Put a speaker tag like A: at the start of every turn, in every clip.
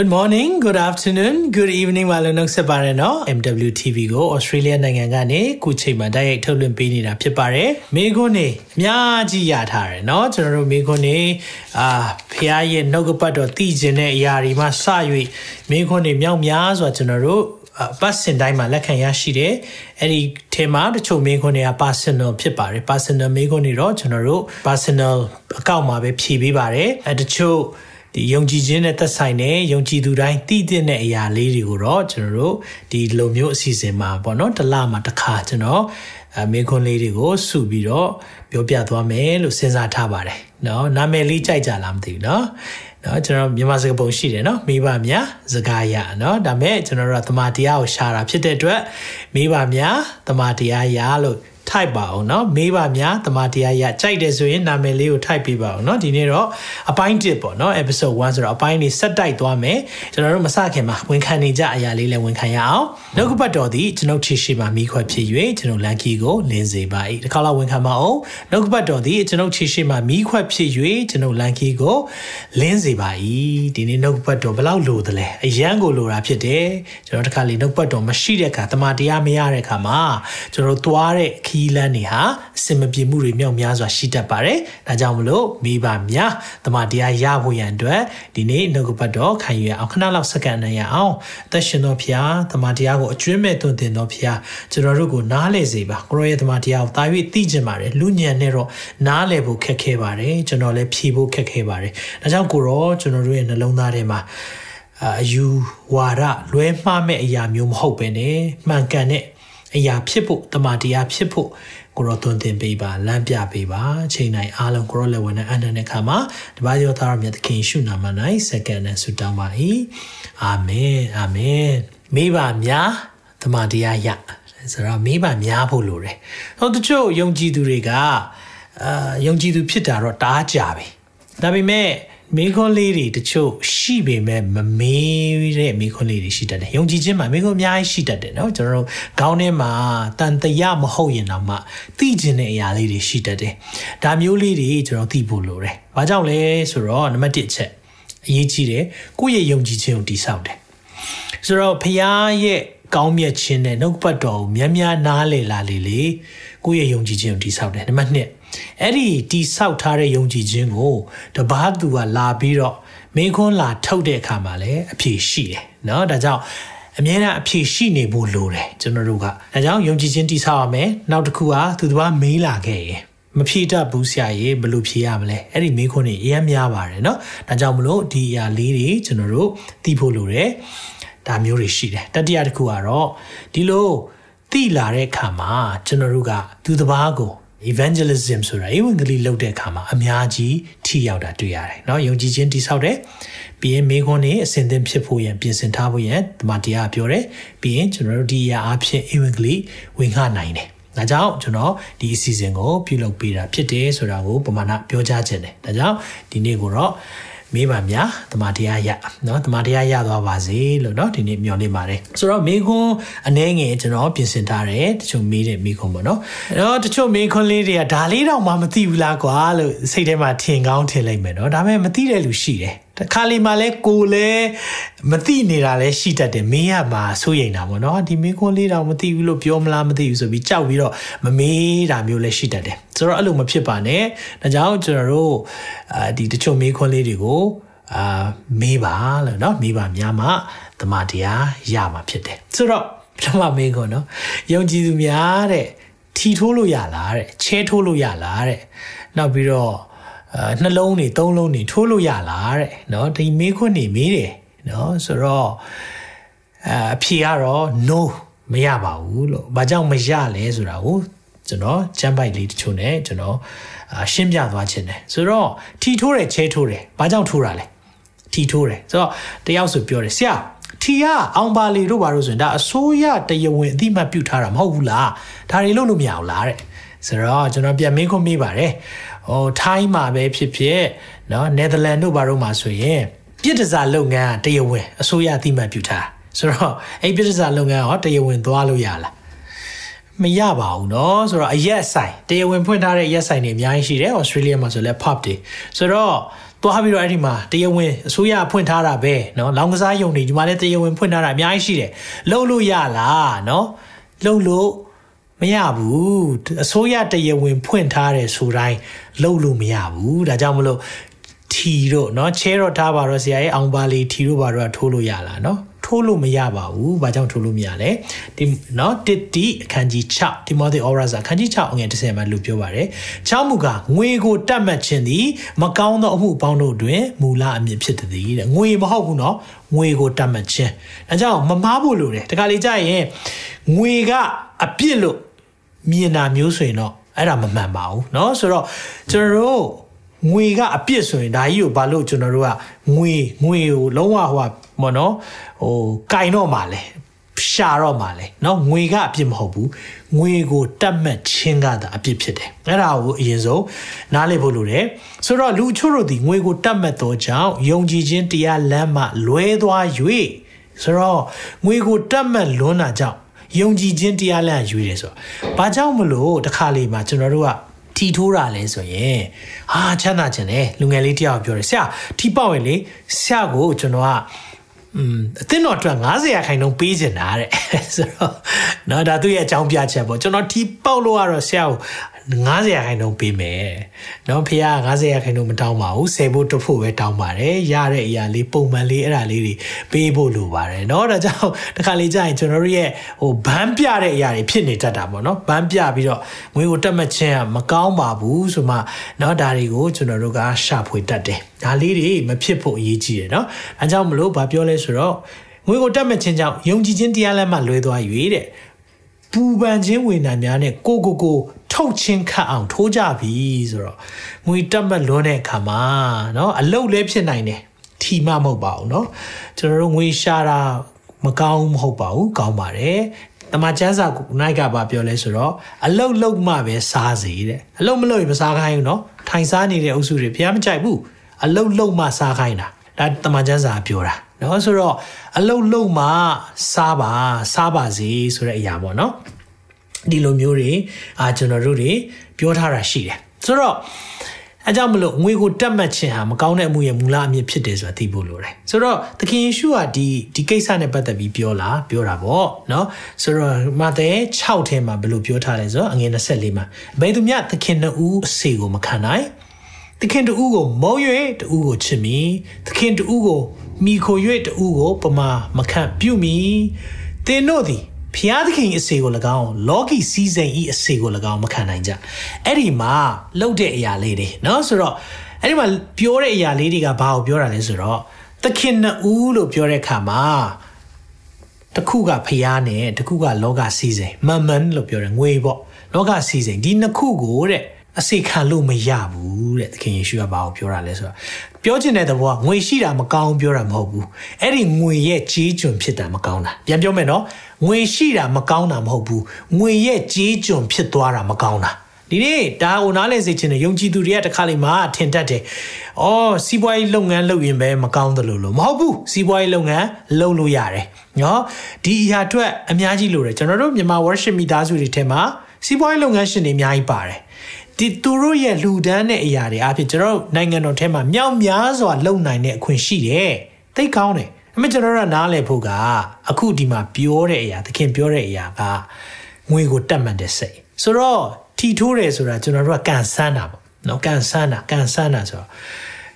A: Good morning, good afternoon, good evening မလို့နှုတ်ဆက်ပါရနော် MWTV ကို Australia နိုင်ငံကနေခုချိန်မှာတိုက်ရိုက်ထုတ်လွှင့်ပေးနေတာဖြစ်ပါတယ်။မိခွန်းနေအများကြီးရထားတယ်နော်ကျွန်တော်တို့မိခွန်းနေအာဖះရဲ့နှုတ်ကပတ်တော်တည်ခြင်းတဲ့အရာတွေမှာစ၍မိခွန်းနေမြောက်များစွာကျွန်တော်တို့ပတ်စင်တိုင်းမှာလက်ခံရရှိတယ်။အဲ့ဒီထဲမှာတချို့မေးခွန်းတွေက personal ဖြစ်ပါတယ် personal မေးခွန်းတွေတော့ကျွန်တော်တို့ personal အကောင့်မှာပဲဖြည့်ပေးပါတယ်။အဲတချို့ ဒီယုံကြည်ခြင်းနဲ့သက်ဆိုင်တဲ့ယုံကြည်သူတိုင်းသိတဲ့အရာလေးတွေကိုတော့ကျွန်တော်တို့ဒီလိုမျိုးအစီအစဉ်မှာပေါ့နော်တစ်လမှာတစ်ခါကျွန်တော်အမင်းခွန်းလေးတွေကိုစုပြီးတော့ပြောပြသွားမယ်လို့စဉ်းစားထားပါတယ်နော်နာမည်လေးကြိုက်ကြလားမသိဘူးနော်နော်ကျွန်တော်မြန်မာစကားပုံရှိတယ်နော်မိဘများစကားရနော်ဒါမဲ့ကျွန်တော်တို့ကတမန်တရားကိုရှာတာဖြစ်တဲ့အတွက်မိဘများတမန်တရားရလို့ type ပါအောင်เนาะမေးပါများတမတရားရကြိုက်တယ်ဆိုရင်နာမည်လေးကို type ပေးပါအောင်เนาะဒီနေ့တော့အပိုင်း1ပေါ့เนาะ episode 1ဆိုတော့အပိုင်းလေးဆက်တိုက်သွားမယ်ကျွန်တော်တို့မစခင်မှာဝန်ခံနေကြအရာလေးလည်းဝန်ခံရအောင်နှုတ်ကပတ်တော်သည်ကျွန်ုပ်ချီရှိမှမိခွက်ဖြစ်၍ကျွန်တော်လန်ကီကိုလင်းစေပါ၏ဒီခါလောက်ဝန်ခံပါအောင်နှုတ်ကပတ်တော်သည်ကျွန်ုပ်ချီရှိမှမိခွက်ဖြစ်၍ကျွန်တော်လန်ကီကိုလင်းစေပါ၏ဒီနေ့နှုတ်ကပတ်တော်ဘယ်လောက်လိုသလဲအရန်ကိုလိုတာဖြစ်တယ်ကျွန်တော်တခါလေနှုတ်ကပတ်တော်မရှိတဲ့အခါတမတရားမရတဲ့အခါမှာကျွန်တော်သွားတဲ့ခီီး ီလန်းတွေဟာအစင်မပြေမှုတွေမြောက်များစွာရှိတတ်ပါတယ်။ဒါကြောင့်မလို့မိဘများတမန်တရားရဖို့ရန်အတွက်ဒီနေ့နှုတ်ကပတ်တော်ခံယူရအောင်ခဏလောက်စက္ကန့်နဲ့ရအောင်အသက်ရှင်တော်ဖျားတမန်တရားကိုအကျွမ်းမဲ့သွန်သင်တော်ဖျားကျွန်တော်တို့ကိုနားလည်စေပါကိုရောရဲ့တမန်တရားကိုတာ၍သိကျင်ပါတယ်လူညံနဲ့တော့နားလည်ဖို့ခက်ခဲပါတယ်ကျွန်တော်လည်းဖြေဖို့ခက်ခဲပါတယ်။ဒါကြောင့်ကိုရောကျွန်တော်တို့ရဲ့နှလုံးသားထဲမှာအယူဝါဒလွဲမှားမဲ့အရာမျိုးမဟုတ်ပဲねမှန်ကန်တဲ့ အရာဖြစ်ဖို့တမန်တရားဖြစ်ဖို့ကိုရောသွန်သင်ပေးပါလမ်းပြပေးပါချိန်တိုင်းအားလုံးကိုရောလက်ဝင်နဲ့အနန္တနဲ့ခါမှာတပါးရောသားရမြတ်သခင်ရှုနာမ၌စက္ကန့်နဲ့ဆုတောင်းပါ၏အာမင်အာမင်မိဘများတမန်တရားရဆိုတော့မိဘများဖို့လိုတယ်ဟောတချို့ယုံကြည်သူတွေကအာယုံကြည်သူဖြစ်တာတော့တားကြပြီဒါပေမဲ့ မိခွန်းလေးတွေတချို့ရှိပေမဲ့မမေးတဲ့မိခွန်းလေးတွေရှိတတ်တယ်။ယုံကြည်ခြင်းမှာမိခွန်းအများကြီးရှိတတ်တယ်နော်ကျွန်တော်တို့ခေါင်းထဲမှာတန်တရာမဟုတ်ရင်တော့မှသိကျင်တဲ့အရာလေးတွေရှိတတ်တယ်။ဒါမျိုးလေးတွေကျွန်တော်သိဖို့လိုတယ်။ဘာကြောင့်လဲဆိုတော့နံပါတ်1ချက်အရေးကြီးတယ်ကိုယ့်ရဲ့ယုံကြည်ခြင်းကိုတည်ဆောက်တယ်။ဆိုတော့ဖခင်ရဲ့ကောင်းမြတ်ခြင်းနဲ့နှုတ်ပတ်တော်ကိုများများနားလည်လာလေလေကိုယ့်ရဲ့ယုံကြည်ခြင်းကိုတည်ဆောက်တယ်။နံပါတ်2 အဲ့ဒီတိဆောက်ထားတဲ့ယုံကြည်ခြင်းကိုတပားသူကလာပြီးတော့မင်းခွန်းလာထုတ်တဲ့အခါမှာလည်းအဖြေရှိတယ်เนาะဒါကြောင့်အမြဲတမ်းအဖြေရှိနေဖို့လိုတယ်ကျွန်တော်တို့ကဒါကြောင့်ယုံကြည်ခြင်းတိဆောက်ရမယ်နောက်တစ်ခုကသူတပားမေးလာခဲ့ရင်မဖြေတတ်ဘူးဆရာရေဘယ်လိုဖြေရမလဲအဲ့ဒီမေးခွန်းတွေအများများပါတယ်เนาะဒါကြောင့်မလို့ဒီအရာလေးတွေကျွန်တော်တို့သိဖို့လိုတယ်ဒါမျိုးတွေရှိတယ်တတိယတစ်ခုကတော့ဒီလိုသိလာတဲ့အခါမှာကျွန်တော်တို့ကသူတပားကို evangelism ဆိုတာဧဝံဂေလိလုပ်တဲ့အခါမှာအများကြီးထိရောက်တာတွေ့ရတယ်เนาะယုံကြည်ခြင်းတိဆောက်တယ်ပြီးရင်မိခွန်းနေအစဉ်သင်ဖြစ်ဖို့ရန်ပြင်ဆင်ထားဖို့ရန်တမန်တရားပြောတယ်ပြီးရင်ကျွန်တော်တို့ဒီအရာအဖြစ်ဧဝံဂေလိဝင်ခနိုင်တယ်ဒါကြောင့်ကျွန်တော်ဒီအစီအစဉ်ကိုပြုလုပ်ပေးတာဖြစ်တယ်ဆိုတာကိုပမာဏပြောကြားခြင်းတယ်ဒါကြောင့်ဒီနေ့ကိုတော့ မေးပါများတမန်တရားရเนาะတမန်တရားရသွားပါစေလို့เนาะဒီနေ့မျှော်လင့်ပါတယ်ဆိုတော့မေခွန်းအနှဲငယ်ကျွန်တော်ပြင်ဆင်ထားတယ်တချို့မေးတဲ့မေခွန်းပေါ့เนาะအဲ့တော့တချို့မေခွန်းလေးတွေကဒါလေးတော့မှမသိဘူးလားကွာလို့စိတ်ထဲမှာထင်ကောင်းထင်လိုက်မယ်เนาะဒါပေမဲ့မသိတဲ့လူရှိတယ် တခါလီမှာလဲကိုလဲမသိနေတာလဲရှိတတ်တယ်မင်းရမှာစိုးရိမ်တာပေါ့နော်ဒီမင်းခွန်းလေးတော့မသိဘူးလို့ပြောမလားမသိဘူးဆိုပြီးကြောက်ပြီးတော့မမေးတာမျိုးလဲရှိတတ်တယ်ဆိုတော့အဲ့လိုမဖြစ်ပါနဲ့ဒါကြောင့်ကျွန်တော်တို့အာဒီတချို့မင်းခွန်းလေးတွေကိုအာမေးပါလို့เนาะမေးပါများမှတမန်တရားရမှာဖြစ်တယ်ဆိုတော့ပထမမေးခွန်းเนาะယုံကြည်သူများတဲ့ထီထိုးလို့ရလားတဲ့ချဲထိုးလို့ရလားတဲ့နောက်ပြီးတော့ အာနှလုံးနေသုံးလုံးနေထိုးလို့ရလားတဲ့နော်ဒီမေးခွန်းနေမေးတယ်နော်ဆိုတော့အာအဖြေကတော့ no မရပါဘူးလို့ဘာကြောင့်မရလဲဆိုတာကိုကျွန်တော်ချမ်းပိုက်လေးတချို့ ਨੇ ကျွန်တော်ရှင်းပြသွားခြင်းတယ်ဆိုတော့ထီထိုးတယ်ချဲထိုးတယ်ဘာကြောင့်ထိုးတာလဲထီထိုးတယ်ဆိုတော့တယောက်ဆိုပြောတယ်ဆရာထီရအောင်ပါလီတို့ဘာလို့ဆိုရင်ဒါအစိုးရတရားဝင်အတိမတ်ပြုထားတာမဟုတ်ဘူးလားဒါတွေလုံးလို့မရအောင်လားတဲ့ဆိုတော့ကျွန်တော်ပြန်မေးခွန်းမေးပါတယ် ဟိုထိုင်းမှာပဲဖြစ်ဖြစ်เนาะနယ်သာလန်တို့ဘာတို့မှာဆိုရင် ပြည်တစားလုပ်ငန်းကတရားဝင်အစိုးရအသိမှတ်ပြုထားဆိုတော့အဲ့ပြည်တစားလုပ်ငန်းရောတရားဝင်သွားလို့ရလားမရပါဘူးเนาะဆိုတော့အရက်ဆိုင်တရားဝင်ဖွင့်ထားတဲ့အရက်ဆိုင်တွေအများကြီးရှိတယ်ဩစတြေးလျမှာဆိုလဲ pub တွေဆိုတော့သွားပြီးတော့အဲ့ဒီမှာတရားဝင်အစိုးရဖွင့်ထားတာပဲเนาะလောင်ကစားယုံတွေဒီမှာလည်းတရားဝင်ဖွင့်ထားတာအများကြီးရှိတယ်လှုပ်လို့ရလားเนาะလှုပ်လို့မရဘူးအစိုးရတရားဝင်ဖွင့်ထားတယ်ဆိုတိုင်း လှုပ်လို့မရဘူးဒါကြောင့်မလို့ထီတို့เนาะချဲတော့ထားပါတော့ဆရာရဲ့အောင်ပါလီထီတို့ပါတော့ထိုးလို့ရလားเนาะထိုးလို့မရပါဘူး။ဘာကြောင့်ထိုးလို့မရလဲ။ဒီနော်တစ်တီအခန်းကြီး6 Timothy Oras အခန်းကြီး6အငယ်30မှာလူပြောပါတယ်။ချောင်းမူကငွေကိုတတ်မှတ်ခြင်းသည်မကောင်းသောအမှုပေါင်းတို့တွင်မူလအမြင့်ဖြစ်သည်တဲ့။ငွေမဟုတ်ဘူးနော်။ငွေကိုတတ်မှတ်ခြင်း။အဲကြောင့်မမားဖို့လိုတယ်။တခါလေကြာရင်ငွေကအပြစ်လို့မြင်တာမျိုးဆိုရင်တော့ အဲ့ဒါမမှန်ပါဘူးเนาะဆိုတော့ကျွန်တော်တို့ငွေကအပြစ်ဆိုရင်ဒါကြီးကိုဘာလို့ကျွန်တော်တို့ကငွေငွေကိုလုံးဝဟိုမော်နော်ဟိုကင်တော့မှာလဲရှာတော့မှာလဲเนาะငွေကအပြစ်မဟုတ်ဘူးငွေကိုတတ်မှတ်ခြင်းကသာအပြစ်ဖြစ်တယ်အဲ့ဒါကိုအရင်ဆုံးနားလည်ဖို့လိုတယ်ဆိုတော့လူချို့တို့ဒီငွေကိုတတ်မှတ်သောကြောင့်ယုံကြည်ခြင်းတရားလမ်းမှလွဲသွား၍ဆိုတော့ငွေကိုတတ်မှတ်လွန်းတာကြောင့် ယုံကြည်ခြင်းတရားလမ်းရွေးတယ်ဆိုတော့ဘာကြောင့်မလို့တခါလေမှာကျွန်တော်တို့ကထီထိုးတာလဲဆိုရင်ဟာချမ်းသာခြင်းလေလူငယ်လေးတယောက်ပြောတယ်ဆရာထီပေါက်ရင်လေဆရာကိုကျွန်တော်ကအင်းအသင်းတော်အတွက်90ရာခိုင်နှုန်းပေးချင်တာတဲ့ဆိုတော့နော်ဒါသူ့ရဲ့အကြောင်းပြချက်ပေါ့ကျွန်တော်ထီပေါက်လို့ကတော့ဆရာကို 90ရာခိုင်နှုန်းပေးမယ်။နော်ဖះ90ရာခိုင်နှုန်းမတောင်းပါဘူး။10ဖို့တဖို့ပဲတောင်းပါတယ်။ရတဲ့အရာလေးပုံမှန်လေးအဲ့ဒါလေးတွေပေးဖို့လိုပါတယ်။နော်ဒါကြောင့်တစ်ခါလေးကြာရင်ကျွန်တော်တို့ရဲ့ဟိုဘန်းပြတဲ့အရာတွေဖြစ်နေတတ်တာပေါ့နော်။ဘန်းပြပြီးတော့ငွေကိုတက်မှတ်ခြင်းကမကောင်းပါဘူးဆိုမှနော်ဒါတွေကိုကျွန်တော်တို့ကရှာဖွေတတ်တယ်။ဒါလေးတွေမဖြစ်ဖို့အရေးကြီးတယ်နော်။အဲကြောင့်မလို့ဗာပြောလဲဆိုတော့ငွေကိုတက်မှတ်ခြင်းကြောင့်ယုံကြည်ခြင်းတရားလက်မှလွဲသွား၍တဲ့ပူပန်ခြင်းဝေနာများနဲ့ကိုကိုကို ထုတ်ချင်းခတ်အောင်ထိုးကြပြီဆိုတော့ငွေတက်မှတ်လွန်းတဲ့အခါမှာเนาะအလုတ်လည်းဖြစ်နိုင်တယ်ထီမမဟုတ်ပါဘူးเนาะကျွန်တော်တို့ငွေရှာတာမကောင်းမဟုတ်ပါဘူးကောင်းပါတယ်တမချန်းစာနိုင်ကပါပြောလဲဆိုတော့အလုတ်လုတ်မှပဲစားစီတဲ့အလုတ်မလုတ်ရင်မစားခိုင်းဘူးเนาะထိုင်စားနေတဲ့အုပ်စုတွေဖျားမကြိုက်ဘူးအလုတ်လုတ်မှစားခိုင်းတာဒါတမချန်းစာပြောတာเนาะဆိုတော့အလုတ်လုတ်မှစားပါစားပါစေဆိုတဲ့အရာပေါ့เนาะ ဒီလိုမျိုးတွေအာကျွန်တော်တို့တွေပြောထားတာရှိတယ်ဆိုတော့အဲကြောင့်မလို့ငွေကိုတတ်မှတ်ခြင်းဟာမကောင်းတဲ့အမှုရဲ့မူလအမြစ်ဖြစ်တယ်ဆိုတာသိဖို့လိုတယ်ဆိုတော့သခင်ယေရှုကဒီဒီကိစ္စနဲ့ပတ်သက်ပြီးပြောလာပြောတာပေါ့နော်ဆိုတော့မာသဲ6ထဲမှာဘယ်လိုပြောထားလဲဆိုတော့အငယ်24မှာဘယ်သူများသခင်နှစ်ဦးအစီကိုမခံနိုင်သခင်တူကိုမုံ၍တူကိုချစ်မိသခင်တူကိုမိခို၍တူကိုပမာမခံပြုမိသင်တို့သည် ဖျားသခင်အစေကို၎င်းလောကီစီးစိမ်ဤအစေကို၎င်းမခံနိုင်ကြအဲ့ဒီမှာလှုပ်တဲ့အရာလေးတွေเนาะဆိုတော့အဲ့ဒီမှာပြောတဲ့အရာလေးတွေကဘာကိုပြောတာလဲဆိုတော့သခင်နှစ်ဦးလို့ပြောတဲ့အခါမှာတစ်ခုကဖျားနဲ့တစ်ခုကလောကစီးစိမ်မမန်လို့ပြောတယ်ငွေပေါ့လောကစီးစိမ်ဒီနှစ်ခုကိုတဲ့အစေခံလို့မရဘူးတဲ့သခင်ယေရှုကဘာကိုပြောတာလဲဆိုတော့ ပြောချင်တဲ့သဘောကငွေရှိတာမကောင်းပြောတာမဟုတ်ဘူးအဲ့ဒီငွေရဲ့ကြီးကျွန်ဖြစ်တာမကောင်းတာပြန်ပြောမယ်နော်ငွေရှိတာမကောင်းတာမဟုတ်ဘူးငွေရဲ့ကြီးကျွန်ဖြစ်သွားတာမကောင်းတာဒီနေ့ဒါကိုနားလည်စေချင်တယ်ယုံကြည်သူတွေကတခါလေမှထင်တတ်တယ်။အော်စီးပွားရေးလုပ်ငန်းလုပ်ရင်ပဲမကောင်းတယ်လို့လို့မဟုတ်ဘူးစီးပွားရေးလုပ်ငန်းလုပ်လို့ရတယ်။နော်ဒီအရာအတွက်အများကြီးလိုတယ်ကျွန်တော်တို့မြန်မာ worship မိသားစုတွေထဲမှာစီးပွားရေးလုပ်ငန်းရှင်တွေအများကြီးပါတယ်။ ဒီသူတို့ရဲ့လူဒန်းတဲ့အရာတွေအဖြစ်ကျွန်တော်တို့နိုင်ငံတော်ထဲမှာမြောက်များစွာလုံနိုင်တဲ့အခွင့်ရှိတယ်။သိကောင်းတယ်။အမေကျွန်တော်တို့နားလည်ဖို့ကအခုဒီမှာပြောတဲ့အရာသခင်ပြောတဲ့အရာကငွေကိုတတ်မှတ်တဲ့စိတ်ဆိုတော့ထီထိုးတယ်ဆိုတာကျွန်တော်တို့ကကန်ဆန်းတာပေါ့နော်ကန်ဆန်းတာကန်ဆန်းတာဆိုတော့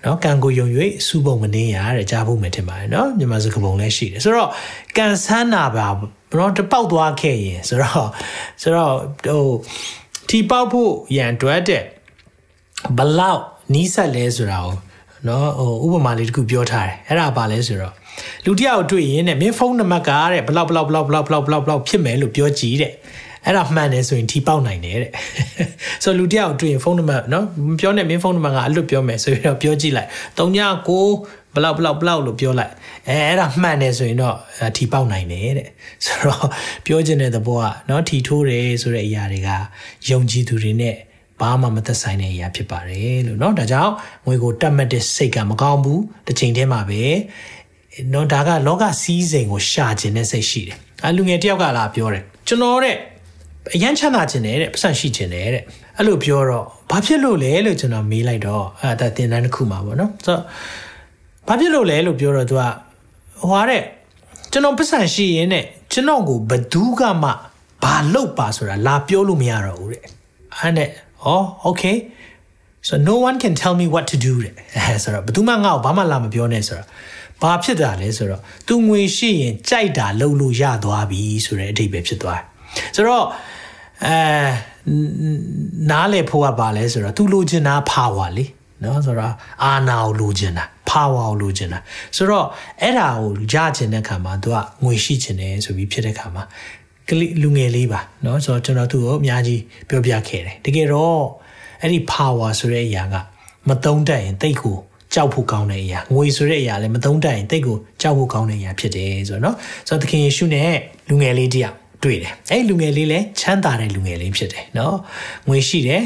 A: နော်ကန်ကိုယုံ၍စူးပုံမနေရတဲ့ကြားဖို့မယ်ထင်ပါတယ်နော်မြန်မာစကားပုံလည်းရှိတယ်ဆိုတော့ကန်ဆန်းတာပါတော့တပေါက်သွားခဲ့ရင်ဆိုတော့ဆိုတော့ဟို ထီပေါက်ဖို့ရန်တွက်တဲ့ဘလောက်နီးစက်လဲဆိုတာကိုနော်ဟိုဥပမာလေးတစ်ခုပြောထားတယ်အဲ့ဒါပါလဲဆိုတော့လူတယောက်တွေ့ရင်တဲ့မင်းဖုန်းနံပါတ်ကတဲ့ဘလောက်ဘလောက်ဘလောက်ဘလောက်ဘလောက်ဘလောက်ဘလောက်ဖြစ်မယ်လို့ပြောကြည့်တဲ့အဲ့ဒါမှန်တယ်ဆိုရင်ထီပေါက်နိုင်တယ်တဲ့ဆိုလူတယောက်တွေ့ရင်ဖုန်းနံပါတ်နော်မပြောနဲ့မင်းဖုန်းနံပါတ်ကအလွတ်ပြောမယ်ဆိုပြီးတော့ပြောကြည့်လိုက်39ဘလောက်ဘလောက်ဘလောက်လို့ပြောလိုက် အဲအဲ့ဒါမှန်တယ်ဆိုရင်တော့ထီပေါက်နိုင်တယ်တဲ့ဆိုတော့ပြောချင်တဲ့သဘောကเนาะထီထိုးတယ်ဆိုတဲ့အရာတွေကယုံကြည်သူတွေနဲ့ဘ ဘာမှမသက်ဆိုင်တဲ့အရာဖြစ်ပါတယ်လို့เนาะဒါကြောင့်ငွေကိုတတ်မှတ်တဲ့စိတ်ကမကောင်းဘူးတစ်ချိန်တည်းမှာပဲเนาะဒါကလောကစည်းစိမ်ကိုရှာခြင်းတဲ့စိတ်ရှိတယ်အဲလူငယ်တယောက်ကလာပြောတယ်ကျွန်တော်တဲ့အရန်ချမ်းသာခြင်းတယ်တဲ့ပတ်စံရှိခြင်းတယ်တဲ့အဲ့လိုပြောတော့ဘာဖြစ်လို့လဲလို့ကျွန်တော်မေးလိုက်တော့အဲဒါတင်တန်းတစ်ခုမှာပေါ့နော်ဆိုတော့ဘာဖြစ်လို့လဲလို့ပြောတော့သူက ဟွာတဲ့ကျွန်တော်ပတ်စံရှိရင်တဲ့ကျွန်တော်ကိုဘသူးကမှဘာလုပ်ပါဆိုတာလာပြောလို့မရတော့ဘူးတဲ့အဲ့နဲ့ဩ okay so no one can tell me what to do တဲ့အဲဆိုတော့ဘယ်သူမှငါ့ကိုဘာမှလာမပြောနဲ့ဆိုတော့ဘာဖြစ်တာလဲဆိုတော့သူငွေရှိရင်ကြိုက်တာလုပ်လို့ရသွားပြီဆိုတဲ့အဓိပ္ပာယ်ဖြစ်သွားတယ်ဆိုတော့အဲနားလေဖို့ကပါလဲဆိုတော့ तू လိုချင်တာ power လေ နော်ဆိုတော့အာနာကိုလိုချင်တာ power ကိုလိုချင်တာဆိုတော့အဲ့ဒါကိုရချင်တဲ့ခါမှာ तू ကငွေရှိချင်တယ်ဆိုပြီးဖြစ်တဲ့ခါမှာကလေးလူငယ်လေးပါเนาะဆိုတော့ကျွန်တော်သူ့ကိုအများကြီးပြောပြခဲ့တယ်တကယ်တော့အဲ့ဒီ power ဆိုတဲ့အရာကမတုံးတတ်ရင်တိတ်ကိုကြောက်ဖို့ကောင်းတဲ့အရာငွေဆိုတဲ့အရာလည်းမတုံးတတ်ရင်တိတ်ကိုကြောက်ဖို့ကောင်းတဲ့အရာဖြစ်တယ်ဆိုတော့เนาะဆိုတော့သခင်ယေရှုနဲ့လူငယ်လေးတယောက်တွေ့တယ်အဲ့လူငယ်လေးလည်းချမ်းသာတဲ့လူငယ်လေးဖြစ်တယ်เนาะငွေရှိတယ်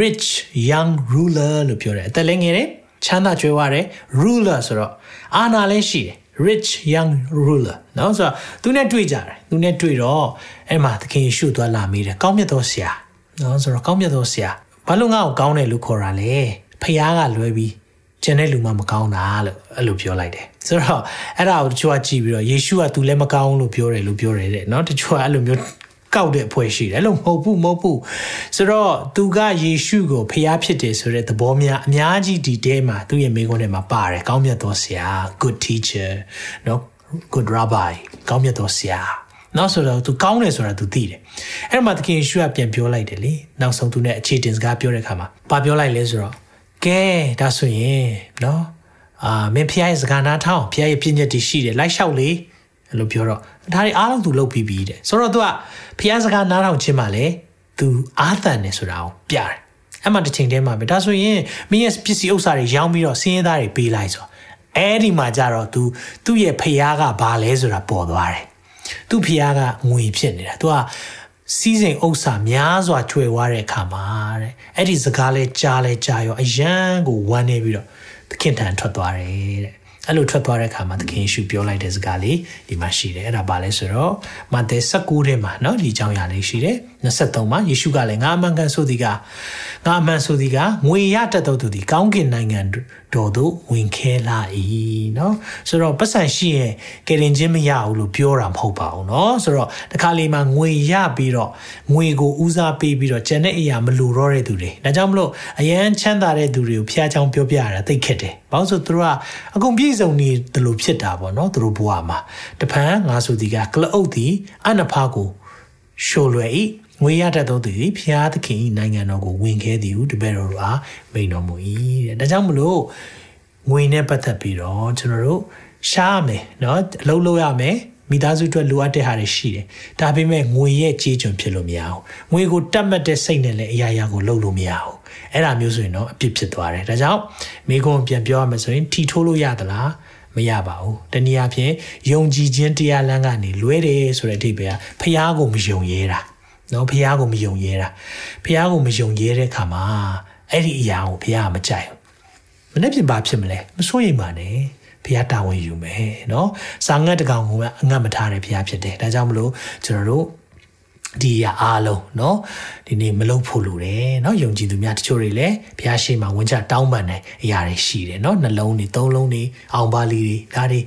A: rich young ruler လို့ပြောတယ်အသက်လည်းငယ်တယ်ချမ်းသာကြွယ်ဝတယ် ruler ဆိုတော့အာဏာလည်းရှိတယ် rich young ruler နော်ဆိုတော့သူနဲ့တွေ့ကြတယ်သူနဲ့တွေ့တော့အဲ့မှာသခင်ယေရှုသွားလာမိတယ်ကောင်းမြတ်သောဆရာနော်ဆိုတော့ကောင်းမြတ်သောဆရာဘာလို့ငါ့ကိုကောင်းတယ်လို့ခေါ်တာလဲဖះကလွဲပြီးကျန်တဲ့လူမှမကောင်းတာလို့အဲ့လိုပြောလိုက်တယ်ဆိုတော့အဲ့ဒါကိုတချို့ကကြည့်ပြီးတော့ယေရှုက तू လည်းမကောင်းလို့ပြောတယ်လို့ပြောတယ်တဲ့နော်တချို့ကအဲ့လိုမျိုး ကောက်တဲ့အဖွဲ့ရှိတယ်လို့မဟုတ်ဘူးမဟုတ်ဘူးဆိုတော့သူကယေရှုကိုဖျားဖြစ်တယ်ဆိုတဲ့သဘောများအများကြီးဒီတဲမှာသူ့ရဲ့မိကုန်းထဲမှာပါတယ်ကောင်းမြတ်သောဆရာ good teacher နော် good rabbi ကောင်းမြတ်သောဆရာနောက်ဆိုတော့သူကောင်းတယ်ဆိုတာသူသိတယ်အဲ့မှာသခင်ယေရှုကပြန်ပြောလိုက်တယ်လေနောက်ဆုံးသူနဲ့အခြေတင်စကားပြောတဲ့အခါမှာဘာပြောလိုက်လဲဆိုတော့ကဲဒါဆိုရင်နော်အာမင်းဖျားရဲ့စကားနားထောင်ဖျားရဲ့ပြည့်ညက်တွေရှိတယ်လိုက်လျှောက်လေ အဲ့လိုပြောတော့ဒါတွေအားလုံးသူလုပ်ပြီးပြီတဲ့ဆိုတော့သူကဖျားစကားနားထောင်ခြင်းမှလည်းသူအာသန်နေဆိုတာကိုပြတယ်အဲ့မှာတစ်ချိန်တည်းမှာပဲဒါဆိုရင်မင်းရဲ့ပစ္စည်းဥစ္စာတွေရောင်းပြီးတော့စင်းရဲသားတွေပေးလိုက်ဆိုအဲ့ဒီမှာကြတော့ तू သူ့ရဲ့ဖျားကဘာလဲဆိုတာပေါ်သွားတယ်သူ့ဖျားကငွေဖြစ်နေတာ तू ကစီးစိမ်ဥစ္စာများစွာချွေဝါတဲ့အခါမှာတဲ့အဲ့ဒီစကားလဲကြားလဲကြားရောအယံကိုဝမ်းနေပြီးတော့သခင်ထံထွက်သွားတယ်တဲ့ အဲ့လိုထွက်သွားတဲ့အခါမှာသခင်ယေရှုပြောလိုက်တဲ့စကားလေးဒီမှာရှိတယ်အဲ့ဒါဘာလဲဆိုတော့မာသဲ19ထဲမှာเนาะဒီအကြောင်းအရာလေးရှိတယ် 23မှာယေရှုကလည်းငါအမှန်ကန်ဆိုသည်ကငါအမှန်ဆိုသည်ကငွေရတတ်သောသူသည်ကောင်းကင်နိုင်ငံတော်သို့ဝင်ခဲလာ၏เนาะဆိုတော့ပတ်စံရှိရင်ကယ်တင်ခြင်းမရဘူးလို့ပြောတာမဟုတ်ပါဘူးเนาะဆိုတော့တခါလေမှာငွေရပြီးတော့ငွေကိုဦးစားပေးပြီးတော့ကျန်တဲ့အရာမလိုတော့တဲ့သူတွေဒါကြောင့်မလို့အရန်ချမ်းသာတဲ့သူတွေကိုဖျားချောင်းပြောပြရတာသိခက်တယ်ဘာလို့ဆိုသူတို့ကအကုန်ပြည့်စုံနေတယ်လို့ဖြစ်တာပေါ့เนาะသူတို့ဘဝမှာတဖန်ငါဆိုဒီကကလအုပ်ဒီအနဖာကိုရှိုလွယ်၏ ငွေရတတ်သောသူသည်ဖျားသခင်နိုင်ငံတော်ကိုဝင်ခဲသည်ဟုတပည့်တော်တို့အားမိန်တော်မူ၏တဲ့ဒါကြောင့်မလို့ငွေနဲ့ပတ်သက်ပြီးတော့ကျွန်တော်တို့ရှားမယ်เนาะအလုပ်လုပ်ရမယ်မိသားစုအတွက်လိုအပ်တဲ့ဟာတွေရှိတယ်။ဒါပေမဲ့ငွေရဲ့ကြေးကျွန်ဖြစ်လို့မရဘူး။ငွေကိုတတ်မှတ်တဲ့စိတ်နဲ့လည်းအရာရာကိုလုပ်လို့မရဘူး။အဲ့ဒါမျိုးဆိုရင်တော့အပြစ်ဖြစ်သွားတယ်။ဒါကြောင့်မိကုံပြန်ပြောရမယ်ဆိုရင်ထီထိုးလို့ရသလား။မရပါဘူး။တနည်းအားဖြင့်ယုံကြည်ခြင်းတရားလမ်းကနေလွဲတယ်ဆိုတဲ့အဓိပ္ပာယ်ကဖျားကိုမယုံရဲတာ။ နော်ဖះကိုမယုံရဲတာဖះကိုမယုံရဲတဲ့ခါမှာအဲ့ဒီအရာကိုဖះကမကြိုက်ဘူးမနေ့ပြင်ပါဖြစ်မလဲမစိုးရိမ်ပါနဲ့ဖះတာဝန်ယူမယ်နော်စာငတ်တကောင်ကအငတ်မထားတဲ့ဖះဖြစ်တယ်ဒါကြောင့်မလို့ကျွန်တော်တို့ ဒီရအားလုံးเนาะဒီနေ့မလုပ်ဖို့လိုတယ်เนาะယုံကြည်သူများတချို့တွေလည်းဘုရားရှိခိုးဝင်ကြတောင်းပန်တဲ့အရာတွေရှိတယ်เนาะနှလုံးတွေသုံးလုံးတွေအောင်ပါလီတွေဒါတွေ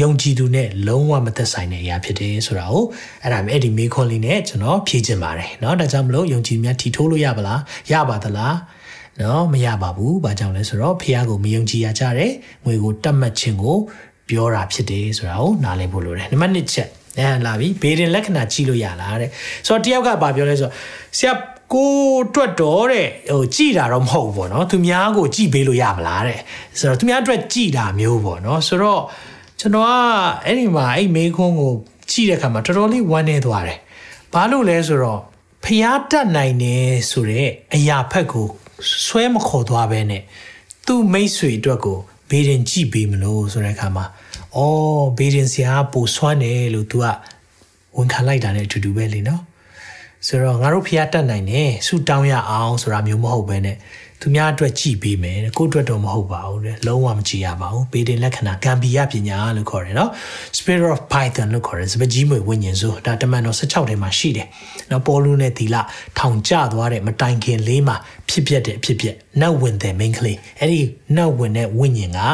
A: ယုံကြည်သူနဲ့လုံးဝမသက်ဆိုင်တဲ့အရာဖြစ်တယ်ဆိုတာကိုအဲ့ဒါအဲ့ဒီမေခွန်လေးနဲ့ကျွန်တော်ဖြည့်ချင်ပါတယ်เนาะဒါကြောင့်မလို့ယုံကြည်များထီထိုးလို့ရပါလားရပါသလားနော်မရပါဘူး။ဘာကြောင့်လဲဆိုတော့ဖះကိုမယုံကြည်ရကြတယ်။ငွေကိုတတ်မှတ်ခြင်းကိုပြောတာဖြစ်တယ်ဆိုတာကိုနားလည်ဖို့လိုတယ်။နံပါတ်1ချက် အဲလာပြီဘေးရင်လက္ခဏာကြည့်လို့ရလားတဲ့ဆိုတော့တယောက်ကဘာပြောလဲဆိုတော့ဆရာကိုတွက်တော့တဲ့ဟိုကြည်တာတော့မဟုတ်ဘူးပေါ့နော်သူများကိုကြည်ပေးလို့ရမလားတဲ့ဆိုတော့သူများအတွက်ကြည်တာမျိုးပေါ့နော်ဆိုတော့ကျွန်တော်ကအဲ့ဒီမှာအဲ့မေခွန်းကိုကြည့်တဲ့အခါမှာတော်တော်လေးဝမ်းနေသွားတယ်ဘာလို့လဲဆိုတော့ဖျားတတ်နိုင်နေဆိုတဲ့အရာဖက်ကိုဆွဲမခေါ်သွားပဲနဲ့သူ့မိတ်ဆွေအတွက်ကိုဘေးရင်ကြည်ပေးမလို့ဆိုတဲ့အခါမှာ အော်ဘေးရင်ဆရာပိုဆွမ်းတယ်လို့ तू ကဝန်ခံလိုက်တာနဲ့အတူတူပဲလေနော်ဆိုတော့ငါတို့ဖျားတတ်နိုင်တယ်ဆူတောင်းရအောင်ဆိုတာမျိုးမဟုတ်ဘဲနဲ့သူများအတွက်ကြည်ပေးမယ်ကိုယ့်အတွက်တော့မဟုတ်ပါဘူးလေလုံးဝမကြည်ရပါဘူးပေတင်လက္ခဏာကံပီယပညာလို့ခေါ်တယ်နော် spirit of python လို့ခေါ်တယ်စပကြီးမွေဝိညာဉ်ဆိုဒါတမန်တော်16ထဲမှာရှိတယ်နော်ပေါ်လူနဲ့သီလထောင်ကျသွားတဲ့မတိုင်ခင်လေးမှာဖြစ်ပျက်တဲ့အဖြစ်ပျက်နတ်ဝင်တဲ့ main ကလေးအဲ့ဒီနတ်ဝင်တဲ့ဝိညာဉ်ကအဲ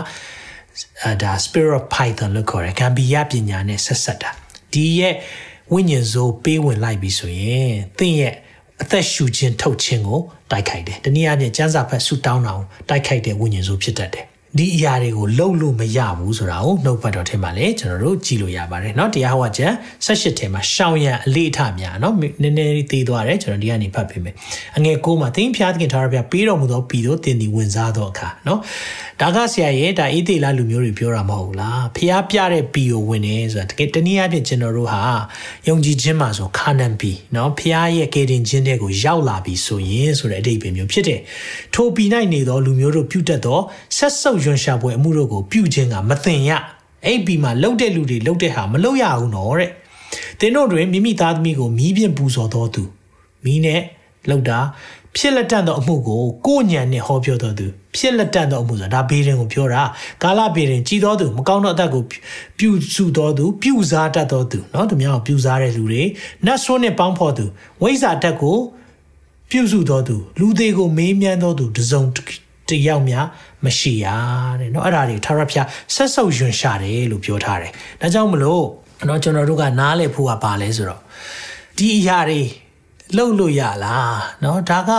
A: ဒါ spirit of python လို့ခေါ်တယ်ကံပီယပညာနဲ့ဆက်ဆက်တာဒီရဲ့ဝိညာဉ်ဆိုပေးဝင်လိုက်ပြီဆိုရင်သင်ရဲ့အသက်ရှူခြင်းထုတ်ခြင်းကိုတိုက်ခိုက်တယ်။တနည်းအားဖြင့်ကျန်းစာဖက်ဆူတောင်းတာကိုတိုက်ခိုက်တဲ့ဝိညာဉ်ဆိုဖြစ်တတ်တယ်။ ဒီအရာတွေကိုလှုပ်လို့မရဘူးဆိုတာကိုနှုတ်ပတ်တော်ထဲမှာလည်းကျွန်တော်တို့ကြည့်လို့ရပါတယ်เนาะတရားဟောချက်18ထဲမှာရှောင်းရံအလေးအထများเนาะနည်းနည်းလေးသေးသွားတယ်ကျွန်တော်ဒီကနေဖတ်ပေးမယ်အငယ်ကိုမှာသင်ဖျားသခင်ထားရပြပေးတော်မူသောပြည်သို့တင်သည်ဝင်စားသောအခါเนาะဒါကဆရာရဲ့ဒါအေးသေးလားလူမျိုးတွေပြောတာမဟုတ်လားဖျားပြတဲ့ပြည်ကိုဝင်နေဆိုတာတကယ်တနည်းအားဖြင့်ကျွန်တော်တို့ဟာယုံကြည်ခြင်းမှာဆိုခါနန်ပြည်เนาะဖျားရဲ့ကေတင်ခြင်းတွေကိုရောက်လာပြီဆိုရင်ဆိုတဲ့အဓိပ္ပာယ်မျိုးဖြစ်တယ်ထိုပြည်၌နေသောလူမျိုးတို့ပြုတတ်သောဆက်ဆုပ် ရွံရှာပွဲအမှုတို့ကိုပြုခြင်းကမသင်ရအဲ့ဒီမှာလှုပ်တဲ့လူတွေလှုပ်တဲ့ဟာမလှုပ်ရဘူးနော်တဲ့သင်တို့တွင်မိမိသားသမီးကိုမီးဖြင့်ပူဇော်တော်သူမီးနဲ့လှုပ်တာဖြစ်လက်တန့်သောအမှုကိုကိုညံနဲ့ဟောပြောတော်သူဖြစ်လက်တန့်သောအမှုဆိုတာဒါဘေးရင်ကိုပြောတာကာလဘေးရင်ကြည်တော်သူမကောင်းသောအသက်ကိုပြုစုတော်သူပြုစားတတ်တော်သူเนาะသူများကိုပြုစားတဲ့လူတွေနတ်ဆိုးနဲ့ပေါင်းဖော်သူဝိဇ္ဇာတက်ကိုပြုစုတော်သူလူသေးကိုမေးမြန်းတော်သူတစုံ တယောက်များမရှိရတဲ့เนาะအဲ့ဒါတွေထာဝရဘုရားဆက်ဆုပ်ယွန်ရှာတယ်လို့ပြောထားတယ်ဒါကြောင့်မလို့เนาะကျွန်တော်တို့ကနားလည်ဖို့ကပါလဲဆိုတော့ဒီအရာတွေလှုပ်လို့ရလားเนาะဒါက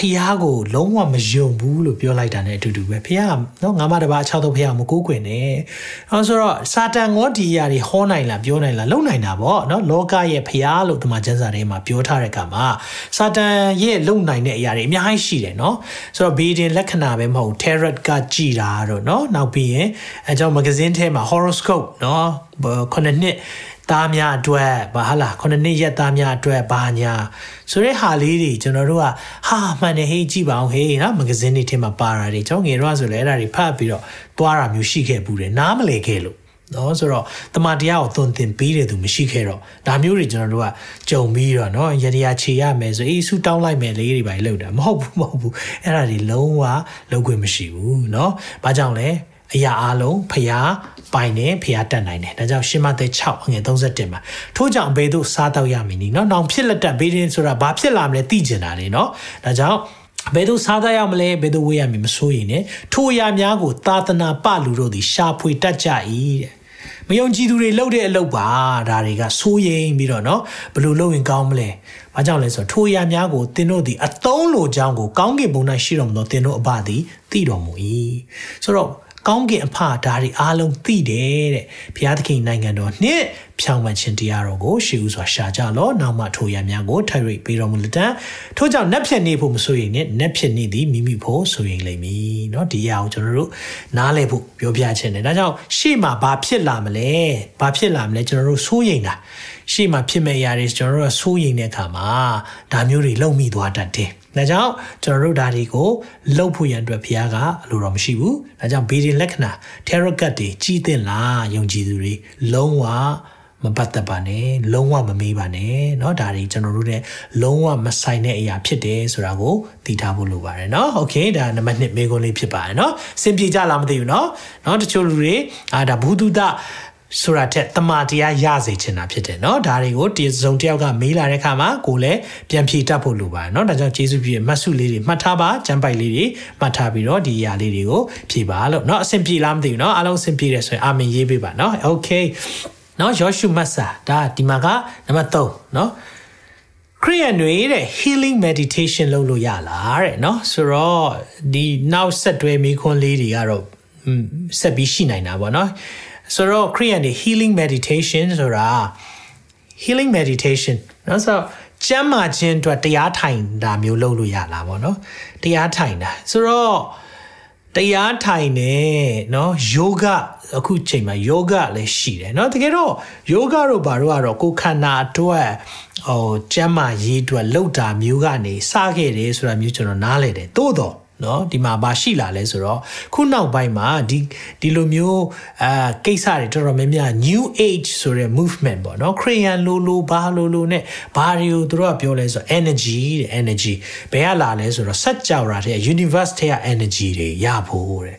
A: ဖះကိုလုံးဝမယုံဘူးလို့ပြောလိုက်တာ ਨੇ အတူတူပဲဖះနော်ငါမတပါအခြားသောဖះမကိုးကွယ်နဲ့အဲဆိုတော့စာတန်ကောဒီယာတွေဟောနိုင်လားပြောနိုင်လားလုံနိုင်တာပေါ့နော်လောကရဲ့ဖះလို့ဒီမှာကျမ်းစာထဲမှာပြောထားတဲ့ကမှာစာတန်ရဲ့လုံနိုင်တဲ့အရာတွေအများကြီးရှိတယ်နော်ဆိုတော့ဘေဒင်လက္ခဏာပဲမဟုတ် tarot ကကြည်တာတော့နော်နောက်ပြီးရင်အဲကြောင့်မဂဇင်းထဲမှာ horoscope နော်ခုနှစ်နှစ် သားများအတွက်ဘာဟာလားခုနှစ်နှစ်ရက်သားများအတွက်ဘာညာဆိုတဲ့ဟာလေးတွေကျွန်တော်တို့ကဟာမှန်တယ်ဟေးကြည့်ပါအောင်ဟေးနော်မဂဇင်းတွေထဲမှာပါတာတွေကျွန်တော်ငယ်တော့ဆိုလဲအဲ့ဒါတွေဖတ်ပြီးတော့သွားတာမျိုးရှိခဲ့ဘူးတယ်နားမလည်ခဲ့လို့နော်ဆိုတော့တမန်တရားကိုသွန်သင်ပေးတဲ့သူမရှိခဲ့တော့ဒါမျိုးတွေကျွန်တော်တို့ကကြုံပြီးတော့နော်ရတရားခြေရမယ်ဆိုအေးဆူတောင်းလိုက်မယ်လေးတွေပါလောက်တာမဟုတ်ဘူးမဟုတ်ဘူးအဲ့ဒါတွေလုံးဝလောက်ခွင့်မရှိဘူးနော်ဘာကြောင့်လဲအရာအလုံးဖျား ပိုင်တယ်ဖျားတတ်နိုင်တယ်ဒါကြောင့်ရှင်းမသက်6အငယ်31မှာထို့ကြောင့်ဘေးသို့စားတော့ရမည်နီနော်နောင်ဖြစ်လက်တက်ဘေးရင်ဆိုတာဘာဖြစ်လာမလဲသိကျင်တာလေနော်ဒါကြောင့်ဘယ်သူစားသားရမလဲဘယ်သူဝေးရမည်မစိုးရင် ਨੇ ထိုအရာများကိုသာသနာပလူတို့သည်ရှာဖွေတတ်ကြ၏တဲ့မယုံကြည်သူတွေလှုပ်တဲ့အလုပ်ပါဒါတွေကစိုးရိမ်ပြီးတော့เนาะဘယ်လိုလုပ်ရင်ကောင်းမလဲ။ဘာကြောင့်လဲဆိုတော့ထိုအရာများကိုသင်တို့သည်အသုံးလိုကြောင်းကိုကောင်းကင်ဘုံ၌ရှိတော်မူသောသင်တို့အဘသည်သိတော်မူ၏။ဆိုတော့ ကောင်းကင်အဖဒါတွေအားလုံးသိတယ်တဲ့ဘုရားသခင်နိုင်ငံတော်နှစ်ဖြောင်းမှန်ခြင်းတရားတော်ကိုရှေးဥစွာရှာကြလောနောက်မှထိုရံများကိုထိုက်ရိပ်ပေးတော်မူလက်တံထို့ကြောင့်နက်ဖြတ်နေဖို့မဆိုရင်နဲ့နက်ဖြတ်နေသည်မိမိဖို့ဆိုရင်လိမ့်မည်เนาะဒီအရာကိုကျွန်တော်တို့နားလည်ဖို့ပြောပြခြင်းတယ်ဒါကြောင့်ရှေ့မှာဘာဖြစ်လာမလဲဘာဖြစ်လာမလဲကျွန်တော်တို့စိုးရိမ်တာရှေ့မှာဖြစ်မဲ့အရာတွေကျွန်တော်တို့ကစိုးရိမ်တဲ့အခါမှာဒါမျိုးတွေလုံမိသွားတတ်တယ် ဒါကြောင့်ကျွန်တော်တို့ဒါတွေကိုလှုပ်ဖို့ရန်အတွက်ဘုရားကအလိုတော်မရှိဘူး။ဒါကြောင့်ဘေးရင်လက္ခဏာ tarot card တွေကြီးသင့်လားယုံကြည်သူတွေလုံးဝမပတ်သက်ပါနဲ့လုံးဝမမေးပါနဲ့เนาะဒါတွေကျွန်တော်တို့နဲ့လုံးဝမဆိုင်တဲ့အရာဖြစ်တယ်ဆိုတာကိုသိထားဖို့လိုပါတယ်เนาะโอเคဒါနံပါတ်1မေးခွန်းလေးဖြစ်ပါတယ်เนาะစင်ပြေကြလားမသိဘူးเนาะเนาะတချို့လူတွေအာဒါဘူးတုဒ ဆိုတာထက်တမာတရားရစေချင်တာဖြစ်တယ်เนาะဒါတွေကိုတစုံတယောက်ကမေးလာတဲ့အခါမှာကိုလည်းပြန်ဖြေတတ်ဖို့လိုပါတယ်เนาะဒါကြောင့်ကျေးဇူးပြုမှတ်စုလေးတွေမှတ်ထားပါကျမ်းပိုက်လေးတွေမှတ်ထားပြီးတော့ဒီအရာလေးတွေကိုဖြေပါလို့เนาะအဆင်ပြေလားမသိဘူးเนาะအားလုံးအဆင်ပြေတယ်ဆိုရင်အာမင်ရေးပေးပါเนาะโอเคเนาะယောရှုမတ်စာဒါဒီမှာကနံပါတ်3เนาะခရိယန်တွေတဲ့ healing meditation လုပ်လို့ရလားတဲ့เนาะဆိုတော့ဒီနောက်ဆက်တွဲမိခွန်းလေးတွေကတော့ဆက်ပြီးရှိနိုင်တာပေါ့เนาะ ဆိုတော့ခရိယန်တွေ healing meditation ဆိုတာ healing meditation เนาะဆိုတော့ကျမ်းမာခြင်းအတွက်တရားထိုင်တာမျိုးလုပ်လို့ရလားပေါ့နော်တရားထိုင်တာဆိုတော့တရားထိုင်နေเนาะယောဂအခုချိန်မှာယောဂလည်းရှိတယ်เนาะတကယ်တော့ယောဂတို့ဘာလို့ကတော့ကိုယ်ခန္ဓာအတွက်ဟိုကျမ်းမာရေးအတွက်လှုပ်တာမျိုးကနေစခဲ့တယ်ဆိုတာမျိုးကျွန်တော်နားလည်တယ်သို့တော့ เนาะဒီမှာဘာရှိလာလဲဆိုတော့ခုနောက်ပိုင်းမှာဒီဒီလိုမျိုးအာကိစ္စတွေတော်တော်များများ new age ဆိုတဲ့ movement ပေါ့เนาะ crayon လိုလိုဘာလိုလိုနဲ့ဘာတွေကိုသူတို့ကပြောလဲဆိုတော့ energy တဲ့ energy ဘယ်ကလာလဲဆိုတော့စัจ java တဲ့ universe ထဲက energy တွေရဖို့တဲ့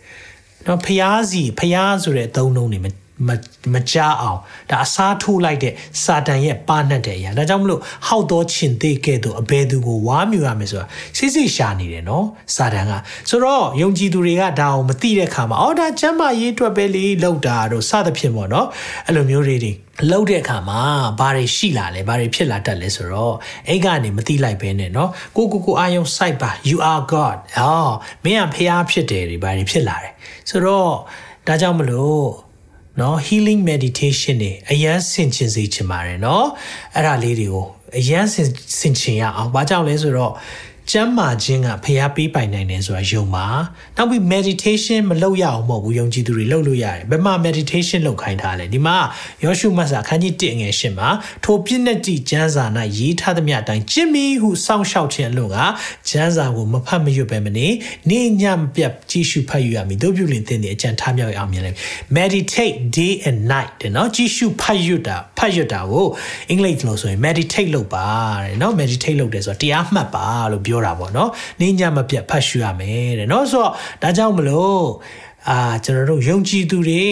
A: เนาะဖျားစီဖျားဆိုတဲ့အသုံးအနှုန်းတွေ မမကြားအောင်ဒါအစားထိုးလိုက်တဲ့စာတန်ရဲ့ပါနှက်တဲ့အရာဒါကြောင့်မလို့ဟောက်တော်ချင်သေးကဲ့သို့အဘယ်သူကိုဝါမြူရမယ်ဆိုတာစိစိရှာနေတယ်နော်စာတန်ကဆိုတော့ယုံကြည်သူတွေကဒါအောင်မသိတဲ့ခါမှာအော်ဒါကျမ်းမာရေးအတွက်ပဲလေလောက်တာတို့စသဖြင့်ပေါ့နော်အဲ့လိုမျိုးတွေတွေလောက်တဲ့အခါမှာဘာတွေရှိလာလဲဘာတွေဖြစ်လာတတ်လဲဆိုတော့အဲ့ကနေမသိလိုက်ပဲနဲ့เนาะကိုကိုကိုအာယုံ site ပါ you are god အော်မင်းကဖျားဖြစ်တယ်တွေဘာတွေဖြစ်လာတယ်ဆိုတော့ဒါကြောင့်မလို့ နော် healing meditation တွေအရန်ဆင်ခြင်စေချင်ပါတယ်နော်အဲ့ဒါလေးတွေကိုအရန်ဆင်ခြင်ရအောင်ဘာကြောင့်လဲဆိုတော့ ကျမ်းမာခြင်းကဖျားပေးပိုင်နိုင်တယ်ဆိုတာယုံပါနောက်ပြီး meditation မလုပ်ရအောင်မဟုတ်ဘူးယုံကြည်သူတွေလုပ်လို့ရတယ်ဘယ်မှာ meditation လုပ်ခိုင်းထားလဲဒီမှာယောရှုမတ်စာအခန်းကြီး1ငယ်8မှာထိုပြည့်နဲ့တိကျမ်းစာ၌ရေးထားသမျှအတိုင်းကျင့်မိဟုစောင့်ရှောက်ခြင်းအလို့ကကျမ်းစာကိုမဖတ်မရွတ်ပဲမနေနေညမပြတ်ကြည့်ရှုဖတ်ယူရမည်တို့ပြုလင်သင်တဲ့အကြံထားမြောက်အောင်မြင်လိမ့် meditate day and night တဲ့နော်ကြည့်ရှုဖတ်ယူတာဖတ်ယူတာကိုအင်္ဂလိပ်လို့ဆိုရင် meditate လုပ်ပါတဲ့နော် meditate လုပ်တယ်ဆိုတော့တရားမှတ်ပါလို့ပြောတာပေါ့နော်နေညမပြတ်ဖတ်ရှုရမယ်တဲ့နော်ဆိုတော့ဒါကြောင့်မလို့အာကျွန်တော်တို့ယုံကြည်သူတွေ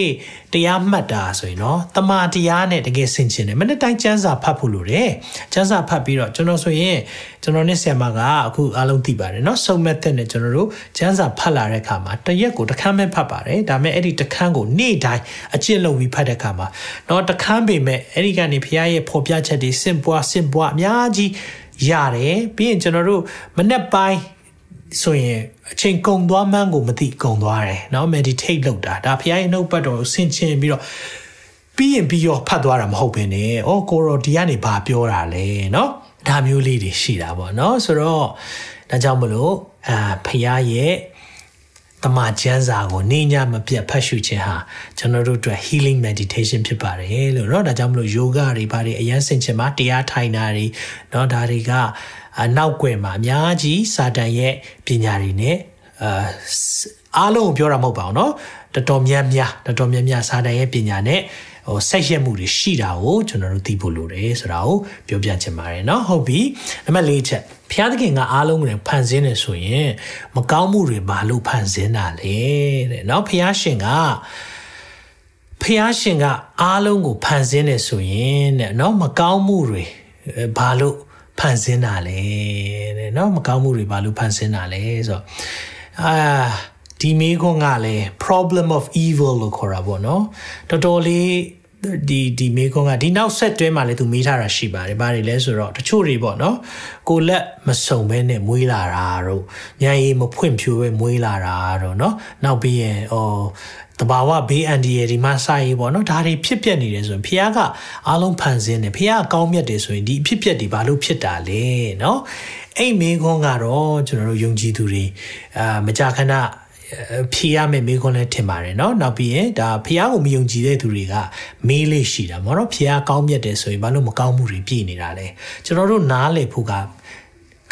A: တရားမှတ်တာဆိုရင်เนาะတမာတရားနဲ့တကယ်ဆင်ခြင်တယ်မနေ့တိုင်းကျမ်းစာဖတ်ဖို့လိုတယ်ကျမ်းစာဖတ်ပြီးတော့ကျွန်တော်ဆိုရင်ကျွန်တော်နဲ့ဆရာမကအခုအားလုံးသိပါတယ်เนาะစုံမက်တဲ့နဲ့ကျွန်တော်တို့ကျမ်းစာဖတ်လာတဲ့အခါမှာတရက်ကိုတစ်ခန်းပဲဖတ်ပါတယ်ဒါပေမဲ့အဲ့ဒီတစ်ခန်းကိုနေ့တိုင်းအကျင့်လုပ်ပြီးဖတ်တဲ့အခါမှာเนาะတစ်ခန်းပေမဲ့အဲ့ဒီကနေဖခင်ရဲ့ဖော်ပြချက်တွေစင်ပွားစင်ပွားအများကြီး ရတယ်ပြီးရင်ကျွန်တော်တို့မနေ့ပိုင်းဆိုရင်အချိန်ကုန်သွားမှန်းကိုမသိကုန်သွားတယ်เนาะ meditate လုပ်တာဒါဖခင်ရဲ့နှုတ်ပတ်တော်ကိုဆင်ခြင်ပြီးတော့ပြီးရင်ပြီးရောဖတ်သွားတာမဟုတ်ဘဲနဲ့ဩကိုရောဒီကနေဘာပြောတာလဲเนาะဒါမျိုးလေးတွေရှိတာပေါ့เนาะဆိုတော့ဒါကြောင့်မလို့အာဖခင်ရဲ့ တမချမ်းစာကိုနေညမပြတ်ဖတ်ရှုခြင်းဟာကျွန်တော်တို့အတွက် healing meditation ဖြစ်ပါတယ်လို့เนาะဒါကြောင့်မလို့ yoga တွေဘာတွေအရန်ဆင်ခြင်မှာတရားထိုင်တာတွေเนาะဒါတွေကနောက်ွယ်မှာအများကြီးစာတန်ရဲ့ပညာတွေနဲ့အာအားလုံးကိုပြောတာမဟုတ်ပါဘူးเนาะတော်တော်များများတော်တော်များများစာတန်ရဲ့ပညာနဲ့ ဟိုဆက်ရက်မှုတွေရှိတာကိုကျွန်တော်တို့သိဖို့လိုတယ်ဆိုတာကိုပြောပြချင်ပါတယ်เนาะဟုတ်ပြီနံပါတ်၄ချက်ဘုရားသခင်ကအားလုံးကိုဖန်ဆင်းနေဆိုရင်မကောင်းမှုတွေဘာလို့ဖန်ဆင်းတာလဲတဲ့เนาะဘုရားရှင်ကဖះရှင်ကအားလုံးကိုဖန်ဆင်းနေဆိုရင်တဲ့เนาะမကောင်းမှုတွေဘာလို့ဖန်ဆင်းတာလဲတဲ့เนาะမကောင်းမှုတွေဘာလို့ဖန်ဆင်းတာလဲဆိုတော့အာဒီမိခွန်းကလည်း problem of evil လို့ခေါ်တာပေါ့เนาะတော်တော်လေး ဒီဒီမေခွန်းကဒီနောက်ဆက်တွဲမှာလည်းသူမေးထားတာရှိပါတယ်။ဘာတွေလဲဆိုတော့တချို့တွေပေါ့နော်။ကိုလက်မစုံဘဲနဲ့မွေးလာတာတို့ညံရည်မဖွင့်ဖြိုးဘဲမွေးလာတာတို့နော်။နောက်ပြီးရင်ဟောတဘာဝဘေးအန္တရာယ်ဒီမှာစာရေးပေါ့နော်။ဒါတွေဖြစ်ပျက်နေတယ်ဆိုရင်ဖခင်ကအားလုံးဖန်ဆင်းတယ်။ဖခင်ကကောင်းမြတ်တယ်ဆိုရင်ဒီဖြစ်ပျက်တွေဘာလို့ဖြစ်တာလဲနော်။အဲ့မေခွန်းကတော့ကျွန်တော်တို့ယုံကြည်သူတွေအာမကြခဏ ဖြေရမယ့်မိခွန်းလည်းထင်ပါတယ်เนาะနောက်ပြီးရင်ဒါဖះကိုမယုံကြည်တဲ့သူတွေကမေးလေးရှိတာပေါ့နော်ဖះကောင်းမြတ်တယ်ဆိုရင်ဘာလို့မကောင်းမှုတွေပြည့်နေတာလဲကျွန်တော်တို့နားလေဖို့က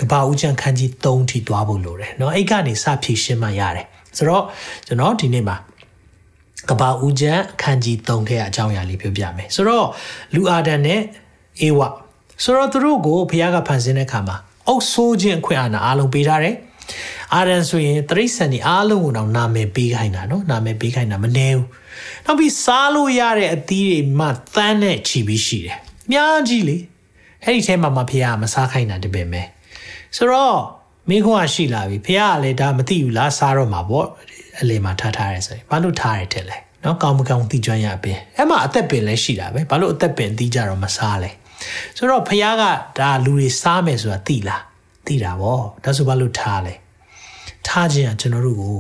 A: ကဘာဦးချန်ခန်းကြီး3ထိသွားဖို့လိုတယ်เนาะအဲ့ကနေစဖြည့်ရှင်းမှရတယ်ဆိုတော့ကျွန်တော်ဒီနေ့မှာကဘာဦးချန်ခန်းကြီး3ထဲအကြောင်းအရာလေးပြောပြမယ်ဆိုတော့လူအာဒန်နဲ့အေဝဆိုတော့သူတို့ကိုဖះကဖန်ဆင်းတဲ့အခါမှာအုပ်ဆိုးခြင်းအခွင့်အာဏာအားလုံးပေးထားတယ် အာရန်ဆိုရင်တရိษံဒီအားလုံးကိုတော့နာမည်ပေးခိုင်းတာနော်နာမည်ပေးခိုင်းတာမနေဘူးနောက်ပြီးစားလို့ရတဲ့အသီးတွေမှသန်းနဲ့ချီပြီးရှိတယ်အများကြီးလေအဲ့ဒီထဲမှာမဖေရမစားခိုင်းတာတပင်ပဲဆိုတော့မင်းခွန်းကရှိလာပြီဖေရကလည်းဒါမသိဘူးလားစားတော့မှာပေါ့အလေမှာထားထားရဲဆိုရင်ဘာလို့ထားရတဲ့လဲနော်ကောင်းမကောင်းသိကျွမ်းရပင်အဲ့မှာအသက်ပင်လည်းရှိတာပဲဘာလို့အသက်ပင်သိကြတော့မစားလဲဆိုတော့ဖះကဒါလူတွေစားမယ်ဆိုတာသိလားသိတာဗောဒါဆိုဘာလို့ထားလဲ ထားခြင်းကကျွန်တော်တို့ကို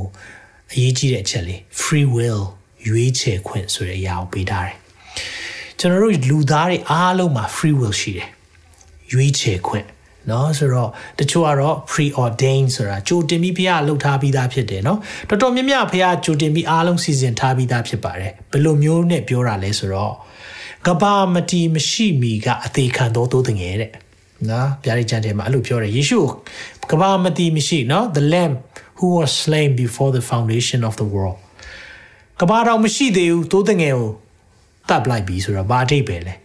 A: အရေးကြီးတဲ့အချက်လေး free will ရွေးချယ်ခွင့်ဆိုတဲ့အရာကိုပေးထားတယ်။ကျွန်တော်တို့လူသားတွေအားလုံးမှာ free will ရှိတယ်။ရွေးချယ်ခွင့်နော်ဆိုတော့တချို့ကတော့ preordained ဆိုတာကြိုတင်ပြီးဘုရားလှုပ်ထားပြီးသားဖြစ်တယ်နော်တော်တော်များများဘုရားကြိုတင်ပြီးအားလုံးစီစဉ်ထားပြီးသားဖြစ်ပါတယ်ဘယ်လိုမျိုးနဲ့ပြောတာလဲဆိုတော့ကဘာမတီမရှိမီကအသေးခံသောသို့တငယ်တဲ့နော်ဗျာဒိတ်ကျမ်းထဲမှာအဲ့လိုပြောတယ်ယေရှု ကဘာမတီမရှိနော် the lamb who was slain before the foundation of the world ကဘာတော်မရှိသေးဘူးသိုးတငယ်ကိုတပ်လိုက်ပြီဆိုတော့ဘာအဓိပ္ပာယ်လဲ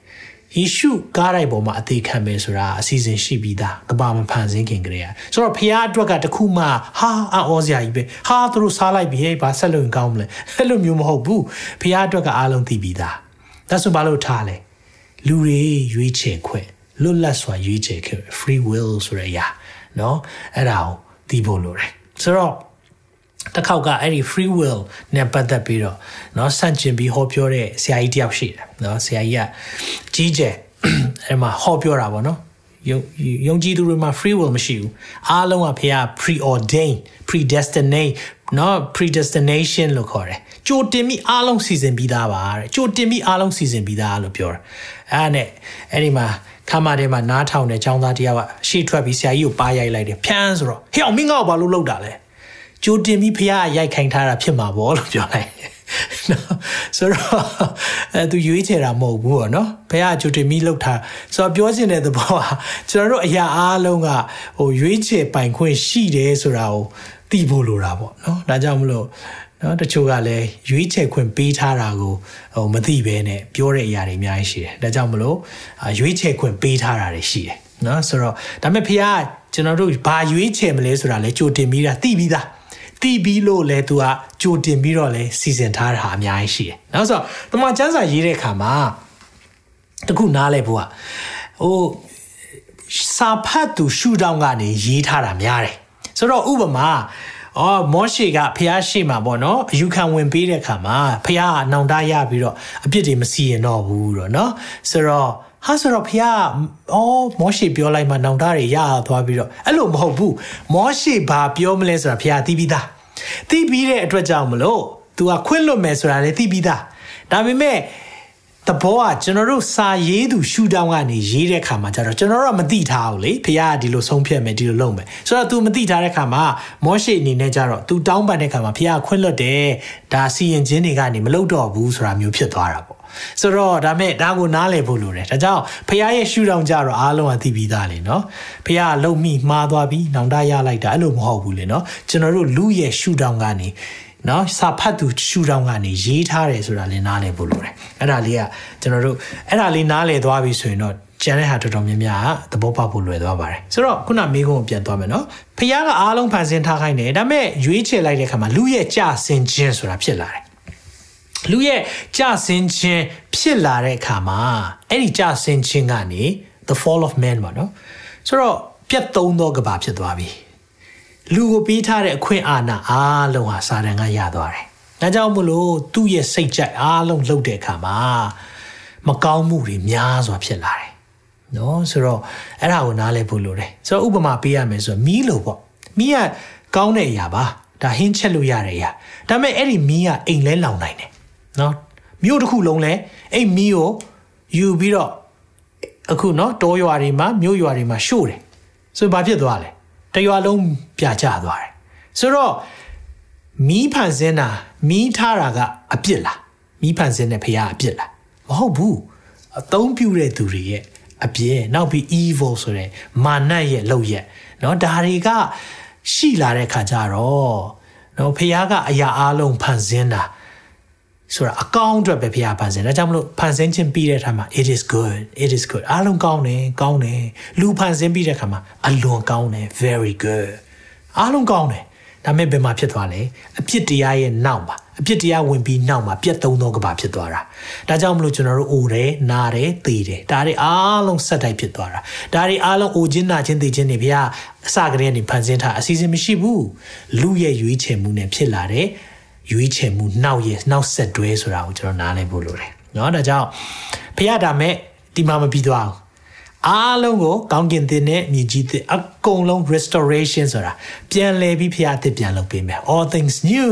A: ယေရှုကားတိုင်းပေါ်မှာအသေးခံမယ်ဆိုတာအစီအစဉ်ရှိပြီးသားကဘာမဖန်ဆင်းခင်ကလေးอ่ะဆိုတော့ဖခင်အတွက်ကတခုမှဟာအောစရာကြီးပဲဟာသူတို့စားလိုက်ပြီဟဲ့ဘာဆက်လို့ကောင်းမလဲအဲ့လိုမျိုးမဟုတ်ဘူးဖခင်အတွက်ကအားလုံးသိပြီးသားဒါဆိုဘာလို့ထားလဲလူတွေရွေးချယ်ခွင့်လွတ်လပ်စွာရွေးချယ်ခွင့် free will ဆိုတဲ့အရာ เนาะအဲ့ဒါကိုသိဖို့လိုတယ်ဆိုတော့တစ်ခေါက်ကအဲ့ဒီ free will နဲ့ပတ်သက်ပြီးတော့เนาะဆန့်ကျင်ပြီးဟောပြောတဲ့ဆရာကြီးတယောက်ရှိတယ်เนาะဆရာကြီးကကြီးကျယ်အဲ့မှာဟောပြောတာပေါ့နော်ယုံယုံကြည်သူတွေမှာ free will မရှိဘူးအားလုံးကဖေက preordained predestinate เนาะ predestination လို့ခေါ်တယ်ကြိုတင်ပြီးအားလုံးစီစဉ်ပြီးသားပါတဲ့ကြိုတင်ပြီးအားလုံးစီစဉ်ပြီးသားလို့ပြောတာအဲ့နဲ့အဲ့ဒီမှာ ခမထဲမှာနားထောင်တဲ့ចောင်းသားတယောက်ကရှေ့ထွက်ပြီးဆရာကြီးကိုပါရိုက်လိုက်တယ်ဖြန်းဆိုတော့ဟဲ့အောင်မင်းငါ့ကိုဘာလို့လုပ်တာလဲကြိုတင်ပြီးဖះရိုက်ခိုင်ထားတာဖြစ်မှာပေါ့လို့ပြောလိုက်နော်ဆိုတော့အဲသူရွေးချယ်တာမဟုတ်ဘူးပေါ့နော်ဘယ်ကကြိုတင်ပြီးလှုပ်ထားဆိုတော့ပြောချင်တဲ့သဘောကကျွန်တော်တို့အရာအားလုံးကဟိုရွေးချယ်ပိုင်ခွင့်ရှိတယ်ဆိုတာကိုသိဖို့လိုတာပေါ့နော်ဒါကြောင့်မလို့ နော်တချို့ကလည်းရွေးချယ်ခွင့်ပေးထားတာကိုဟိုမသိဘဲနဲ့ပြောတဲ့အရာတွေအများကြီးရှိတယ်ဒါကြောင့်မလို့ရွေးချယ်ခွင့်ပေးထားတာတွေရှိတယ်နော်ဆိုတော့ဒါပေမဲ့ဖေကကျွန်တော်တို့ဘာရွေးချယ်မလဲဆိုတာလဲကြိုတင်ပြီးတာသိပြီးသားတီးပြီးလို့လဲသူကကြိုတင်ပြီးတော့လဲစီစဉ်ထားတာအများကြီးရှိတယ်။နောက်ဆိုတမန်ကျမ်းစာရေးတဲ့အခါမှာတခုနားလဲဖို့ကဟိုစာဖတ်သူရှုထောင့်ကနေရေးထားတာများတယ်။ဆိုတော့ဥပမာ အော်မောရှေကဖះရှိမှာပေါ့နော်အယူခံဝင်ပေးတဲ့အခါမှာဖះကနောင်တရပြီးတော့အပြစ်တွေမစီရင်တော့ဘူးတော့နော်ဆိုတော့ဟာဆိုတော့ဖះအော်မောရှေပြောလိုက်မှနောင်တတွေရသွားပြီးတော့အဲ့လိုမဟုတ်ဘူးမောရှေဘာပြောမလဲဆိုတာဖះသိပြီးသားသိပြီးတဲ့အတွက်ကြောင့်မလို့ तू ကခွင့်လွတ်မယ်ဆိုတာလည်းသိပြီးသားဒါပေမဲ့ တဘောကကျွန်တော်တို့စာရေးသူရှူတောင်းကနေရေးတဲ့ခါမှာကျတော့ကျွန်တော်တို့ကမသိထားဘူးလေဖခင်ကဒီလိုဆုံးဖြတ်မယ်ဒီလိုလုပ်မယ်ဆိုတော့ तू မသိထားတဲ့ခါမှာမောရှေအနေနဲ့ကျတော့ तू တောင်းပန်တဲ့ခါမှာဖခင်ကခွင့်လွတ်တယ်ဒါစီရင်ခြင်းတွေကနေမလုပ်တော့ဘူးဆိုတာမျိုးဖြစ်သွားတာပေါ့ဆိုတော့ဒါမဲ့ဒါကိုနားလည်ဖို့လိုတယ်ဒါကြောင့်ဖခင်ရဲ့ရှူတောင်းကြတော့အားလုံးကသိပြီးသားလေနော်ဖခင်ကလုံမိမှားသွားပြီးနောင်တရလိုက်တာအဲ့လိုမဟုတ်ဘူးလေနော်ကျွန်တော်တို့လူရဲ့ရှူတောင်းကနေ နော်စာဖတ်သူရှူတောင်းကနေရေးထားတယ်ဆိုတာလည်းနားလည်ဖို့လိုတယ်အဲ့ဒါလေးကကျွန်တော်တို့အဲ့ဒါလေးနားလည်သွားပြီဆိုရင်တော့ကျန်တဲ့ဟာတော်တော်များများသဘောပေါက်ဖို့လွယ်သွားပါတယ်ဆိုတော့ခုနမိကုန်းကိုပြန်သွားမယ်နော်ဖះကအားလုံးဖန်ဆင်းထားခိုင်းတယ်ဒါပေမဲ့ရွေးချယ်လိုက်တဲ့အခါမှာလူရဲ့ကြဆင်းခြင်းဆိုတာဖြစ်လာတယ်လူရဲ့ကြဆင်းခြင်းဖြစ်လာတဲ့အခါမှာအဲ့ဒီကြဆင်းခြင်းကနေ the fall of man ပေါ့နော်ဆိုတော့ပြတ်သုံးသောကဘာဖြစ်သွားပြီ လူကိုပေးထားတဲ့အခွင့်အာဏာအားလုံးဟာစာတန်ကရသွားတယ်။ဒါကြောင့်မလို့သူ့ရဲ့စိတ်ကြိုက်အားလုံးလှုပ်တဲ့အခါမှာမကောင်းမှုတွေများစွာဖြစ်လာတယ်။နော်ဆိုတော့အဲ့ဒါကိုနားလည်ဖို့လိုတယ်။ဆိုတော့ဥပမာပေးရမယ်ဆိုတော့မီးလို့ပေါ့။မီးကကောင်းတဲ့အရာပါ။ဒါဟင်းချက်လို့ရတဲ့အရာ။ဒါပေမဲ့အဲ့ဒီမီးကအိမ်လဲလောင်နိုင်တယ်။နော်မြို့တစ်ခုလုံးလဲအဲ့မီးကိုယူပြီးတော့အခုနော်တောရွာတွေမှာမြို့ရွာတွေမှာရှို့တယ်။ဆိုဘာဖြစ်သွားလဲ။ တရွာလုံးပြကျသွားတယ်ဆိုတော့မီးဖန်ဆင်းတာမီးထားတာကအပြစ်လားမီးဖန်ဆင်းတဲ့ဖရားအပြစ်လားမဟုတ်ဘူးအသုံးပြုတဲ့သူတွေရဲ့အပြစ်နောက်ပြီး evil ဆိုတဲ့မာနရဲ့လောက်ရက်เนาะဒါတွေကရှိလာတဲ့ခါကျတော့เนาะဖရားကအရာအလုံးဖန်ဆင်းတာ ဆိုတာအကောင်းအတွက်ပဲဖရားဖန်ဆင်းဒါကြောင့်မလို့ဖန်ဆင်းခြင်းပြီးတဲ့အခါမှာ it is good it is good အားလုံးကောင်းတယ်ကောင်းတယ်လူဖန်ဆင်းပြီးတဲ့အခါမှာအလွန်ကောင်းတယ် very good အားလုံးကောင်းတယ်ဒါမဲ့ဘယ်မှာဖြစ်သွားလဲအပြစ်တရားရဲ့နောက်မှာအပြစ်တရားဝင်ပြီးနောက်မှာပြတ်သုံးသောကဘာဖြစ်သွားတာဒါကြောင့်မလို့ကျွန်တော်တို့အိုတယ်နာတယ်သေတယ်ဒါတွေအားလုံးဆက်တိုက်ဖြစ်သွားတာဒါတွေအားလုံးအိုခြင်းနာခြင်းသေခြင်းတွေဗျာအစကတည်းကနေဖန်ဆင်းထားအစီအစဉ်မရှိဘူးလူရဲ့ရွေးချယ်မှုနဲ့ဖြစ်လာတဲ့ ရွေးချယ်မှုနောက်ရဲ့နောက်ဆက်တွဲဆိုတာကိုကျွန်တော်နားလည်ဖို့လိုတယ်เนาะဒါကြောင့်ဖခင်ဒါမဲ့ဒီမှာမပြီးသွားဘူးအားလုံးကိုကောင်းကင်တင်နဲ့မြေကြီးတင်အကုန်လုံး restoration ဆိုတာပြန်လည်ပြီးဖခင်အသစ်ပြန်လုပ်ပေးမယ် all things new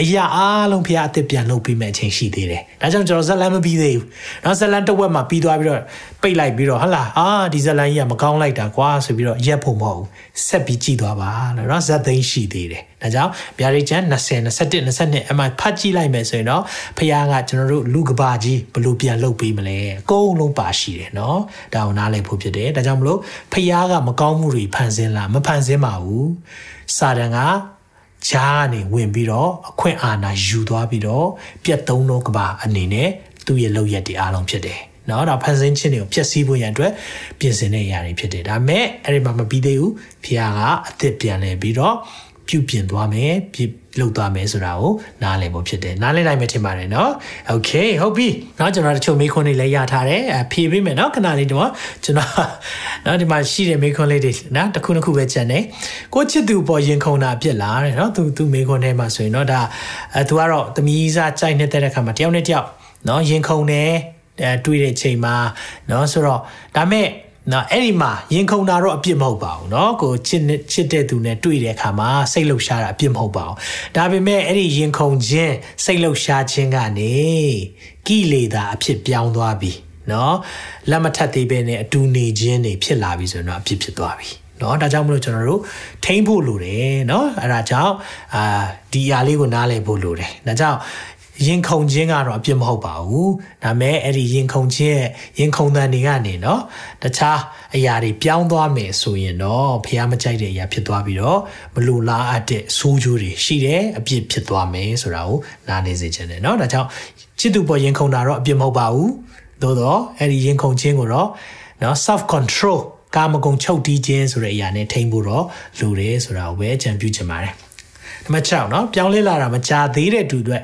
A: အရာအားလုံးဖခင်အသစ်ပြန်လုပ်ပေးမယ်အချိန်ရှိသေးတယ်ဒါကြောင့်ကျွန်တော်ဇက်လန်မပြီးသေးဘူးနောက်ဇက်လန်တစ်ဝက်မှာပြီးသွားပြီးတော့ပိတ်လိုက်ပြီးတော့ဟလာအာဒီဇက်လန်ကြီးကမကောင်းလိုက်တာကွာဆိုပြီးတော့ရက်ဖို့မဟုတ်ဘူးဆက်ပြီးကြည့်သွားပါလို့နော်ဇက်သိန်းရှိသေးတယ် ဒါကြောင့်ဗျာဒိတ်ချန်20 21 22အမှဖတ်ကြည့်လိုက်မယ်ဆိုရင်တော့ဖခင်ကကျွန်တော်တို့လူကဘာကြီးဘလို့ပြန်လုပ်ပေးမလဲအကုန်လုံးပါရှိတယ်နော်ဒါကိုနားလည်ဖို့ဖြစ်တယ်ဒါကြောင့်မလို့ဖခင်ကမကောင်းမှုတွေဖန်ဆင်းလာမဖန်ဆင်းပါဘူးစာတန်ကဂျားကနေဝင်ပြီးတော့အခွင့်အာဏာယူသွားပြီးတော့ပြက်သုံးတော့ကဘာအနေနဲ့သူ့ရဲ့လောက်ရက်တွေအားလုံးဖြစ်တယ်နော်ဒါဖန်ဆင်းခြင်းတွေကိုဖျက်ဆီးဖို့ရန်အတွက်ပြင်ဆင်တဲ့အရာတွေဖြစ်တယ်ဒါပေမဲ့အဲ့ဒီမှာမပြီးသေးဘူးဖခင်ကအသစ်ပြန်လဲပြီးတော့ ပြုပြင်သွားမယ်ပြလုပ်သွားမယ်ဆိုတာကိုနားလည်ဖို့ဖြစ်တယ်နားလည်နိုင်မယ်ထင်ပါတယ်เนาะโอเคဟုတ်ပြီเนาะကျွန်တော်တချို့မေးခွန်းတွေလည်းရထားတယ်အဖြေပေးမယ်เนาะခဏလေးတော့ကျွန်တော်เนาะဒီမှာရှိတဲ့မေးခွန်းလေးတွေเนาะတစ်ခုတစ်ခုပဲကြံတယ်ကိုချစ်သူပေါ်ရင်ခုန်တာအပြစ်လားတဲ့เนาะသူသူမေးခွန်းထဲမှာဆိုရင်เนาะဒါအဲသူကတော့သမီးစားကြိုက်နေတဲ့အခါမှာတယောက်နဲ့တယောက်เนาะရင်ခုန်တယ်အဲတွေ့တဲ့ချိန်မှာเนาะဆိုတော့ဒါမဲ့ နော်အဲ့ဒီမှာရင်ခုန်တာတော့အပြစ်မဟုတ်ပါဘူးเนาะကိုချစ်ချစ်တဲ့သူနဲ့တွေ့တဲ့အခါမှာစိတ်လှုပ်ရှားတာအပြစ်မဟုတ်ပါဘူးဒါပေမဲ့အဲ့ဒီရင်ခုန်ခြင်းစိတ်လှုပ်ရှားခြင်းကနေကိလေသာအဖြစ်ပြောင်းသွားပြီเนาะလက်မထပ်သေးပဲနဲ့အတူနေခြင်းတွေဖြစ်လာပြီဆိုရင်တော့အပြစ်ဖြစ်သွားပြီเนาะဒါကြောင့်မလို့ကျွန်တော်တို့ထိမ့်ဖို့လိုတယ်เนาะအဲ့ဒါကြောင့်အာဒီအရာလေးကိုနားလည်ဖို့လိုတယ်ဒါကြောင့် ရင်ခုန်ခြင်းကတော့အပြစ်မဟုတ်ပါဘူးဒါမဲ့အဲ့ဒီရင်ခုန်ခြင်းရဲ့ရင်ခုန်တဲ့နေကနေเนาะတခြားအရာတွေပြောင်းသွားမယ်ဆိုရင်တော့ဖះမကြိုက်တဲ့အရာဖြစ်သွားပြီးတော့မလိုလားအပ်တဲ့ဆိုးကျိုးတွေရှိတယ်အပြစ်ဖြစ်သွားမယ်ဆိုတာကိုနားနေစေချင်တယ်เนาะဒါကြောင့်ချစ်သူပေါ်ရင်ခုန်တာတော့အပြစ်မဟုတ်ပါဘူးသို့တော့အဲ့ဒီရင်ခုန်ခြင်းကိုတော့เนาะ self control ကာမဂုဏ်ချုပ်တီးခြင်းဆိုတဲ့အရာနဲ့ထိန်းဖို့တော့လိုတယ်ဆိုတာကိုပဲအကြံပြုချင်ပါတယ်နံပါတ်6เนาะပြောင်းလဲလာတာမကြာသေးတဲ့သူတွေ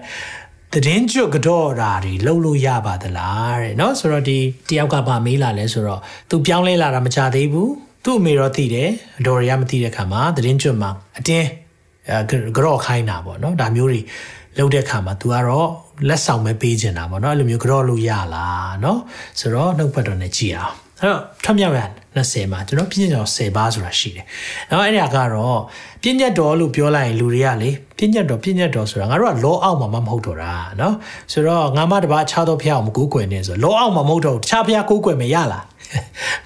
A: သတင်းကျွတ်ကြော့တာတွေလှုပ်လို့ရပါသလားတဲ့เนาะဆိုတော့ဒီတယောက်ကဗာမေးလာလဲဆိုတော့သူပြောင်းလဲလာတာမကြသေးဘူးသူ့အမေတော့သိတယ်အတော်ရမသိတဲ့ခါမှာသတင်းကျွတ်မှာအတင်းကြော့ခိုင်းတာပေါ့เนาะဒါမျိုးတွေလှုပ်တဲ့ခါမှာ तू ကတော့လက်ဆောင်ပဲပေးချင်တာပေါ့เนาะအဲ့လိုမျိုးကြော့လို့ရလားเนาะဆိုတော့နှုတ်ပတ်တော်နဲ့ကြည်အောင်အဲ့တော့ထွတ်မြောက်ရ 20မှာကျွန်တော်ပြည့်ညတ်တော်10ပါးဆိုတာရှိတယ်။နောက်အဲ့ဒါကတော့ပြည့်ညတ်တော်လို့ပြောလိုက်ရင်လူတွေကလေပြည့်ညတ်တော်ပြည့်ညတ်တော်ဆိုတာငါတို့ကလောအောက်မှာမမဟုတ်တော့တာနော်။ဆိုတော့ငါမတပါအခြားသောဖျားအောင်မကူးကွယ်နေဆိုလောအောက်မှာမဟုတ်တော့တခြားဖျားကူးကွယ်မရလား။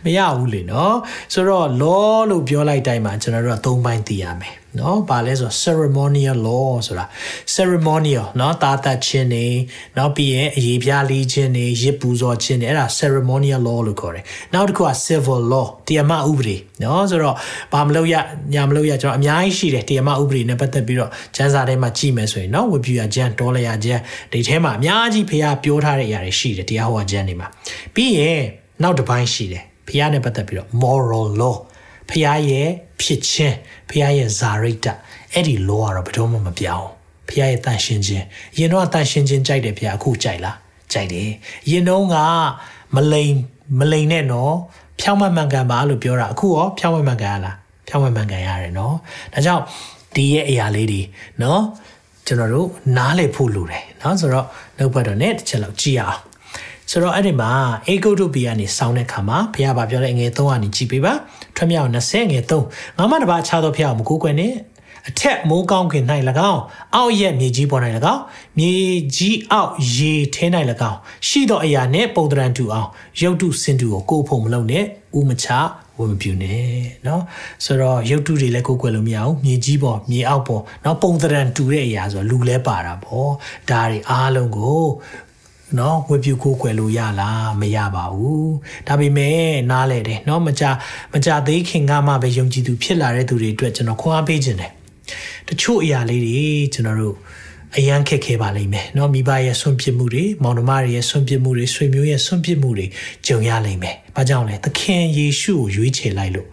A: မရဘူးလေနော်။ဆိုတော့လောလို့ပြောလိုက်တိုင်းမှာကျွန်တော်တို့က၃ပိုင်းသိရမယ်။နော်။ဘာလဲဆို ceremonial law ဆိုတာ ceremonial နော်တာသက်ခြင်းနေနောက်ပြီးရင်အရေးပြားလေးခြင်းနေရစ်ပူဇော်ခြင်းနေအဲ့ဒါ ceremonial law လို့ခေါ်တယ်။နောက်တစ်ခုက civil law တရားမဥပဒေနော်ဆိုတော့ဘာမလုပ်ရညာမလုပ်ရကျွန်တော်အများကြီးရှိတယ်တရားမဥပဒေနဲ့ပတ်သက်ပြီးတော့ကျန်းစာထဲမှာကြည့်မယ်ဆိုရင်နော်ဝေပြူရကျန်းတော်လျာကျန်းဒီထဲမှာအများကြီးဖះပြောထားတဲ့အရာတွေရှိတယ်တရားဟောကျန်းတွေမှာပြီးရင် နောက်တစ်ပိုင်းရှိတယ်ဖះနဲ့ပတ်သက်ပြီးတော့ moral law ဖះရဲ့ဖြစ်ခြင်းဖះရဲ့ဇာရိတအဲ့ဒီ law ကတော့ဘယ်တော့မှမပြောင်းဖះရဲ့တန်ရှင်းခြင်းရင်တော့တန်ရှင်းခြင်းကြိုက်တယ်ဖះအခုကြိုက်လားကြိုက်တယ်ရင်တော့ကမလိန်မလိန်နဲ့နော်ဖြောင်းမမှန်ကန်ပါလို့ပြောတာအခုရောဖြောင်းမမှန်ကန်ရလားဖြောင်းမမှန်ကန်ရတယ်နော်ဒါကြောင့်ဒီရဲ့အရာလေးတွေနော်ကျွန်တော်တို့နားလည်ဖို့လိုတယ်နော်ဆိုတော့နှုတ်ဘတ်တော်နဲ့တစ်ချက်လောက်ကြည့်အောင် ဆိုတော့အဲ့ဒီမှာအေဂုတ်တုပီကနေစောင်းတဲ့ခါမှာဘုရားဗာပြောတဲ့ငွေ3ကနေကြည့်ပေးပါထွမြောက်20ငွေ3ငါမတပါအခြားသောဘုရားမကူကွယ်နဲ့အထက်မိုးကောင်းခင်၌၎င်းအောက်ရက်မြေကြီးပေါ်၌၎င်းမြေကြီးအောက်ရေထဲ၌၎င်းရှိသောအရာနှင့်ပုံတရံတူအောင်ရုပ်တုစင်တူကိုကိုယ်ဖို့မလုပ်နဲ့ဥမချဝမပြူနဲ့เนาะဆိုတော့ရုပ်တုတွေလည်းကိုယ်ကွယ်လို့မရအောင်မြေကြီးပေါ်မြေအောက်ပေါ်เนาะပုံတရံတူတဲ့အရာဆိုလူလဲပါတာပေါ့ဒါတွေအားလုံးကို နော်ဝေပြူကိုကွယ်လို့ရလားမရပါဘူးဒါပေမဲ့နားလဲတယ်နော်မကြမကြသေးခင်ကမှပဲယုံကြည်သူဖြစ်လာတဲ့သူတွေအတွက်ကျွန်တော်ခွန်အားပေးခြင်းတယ်တချို့အရာလေးတွေကျွန်တော်တို့အရန်ခက်ခဲပါလိမ့်မယ်เนาะမိဘရဲ့ဆွန့်ပစ်မှုတွေမောင်နှမတွေရဲ့ဆွန့်ပစ်မှုတွေဆွေမျိုးရဲ့ဆွန့်ပစ်မှုတွေကြုံရလိမ့်မယ်။ဘာကြောင့်လဲသခင်ယေရှုကိုရွေးချယ်လိုက်လို့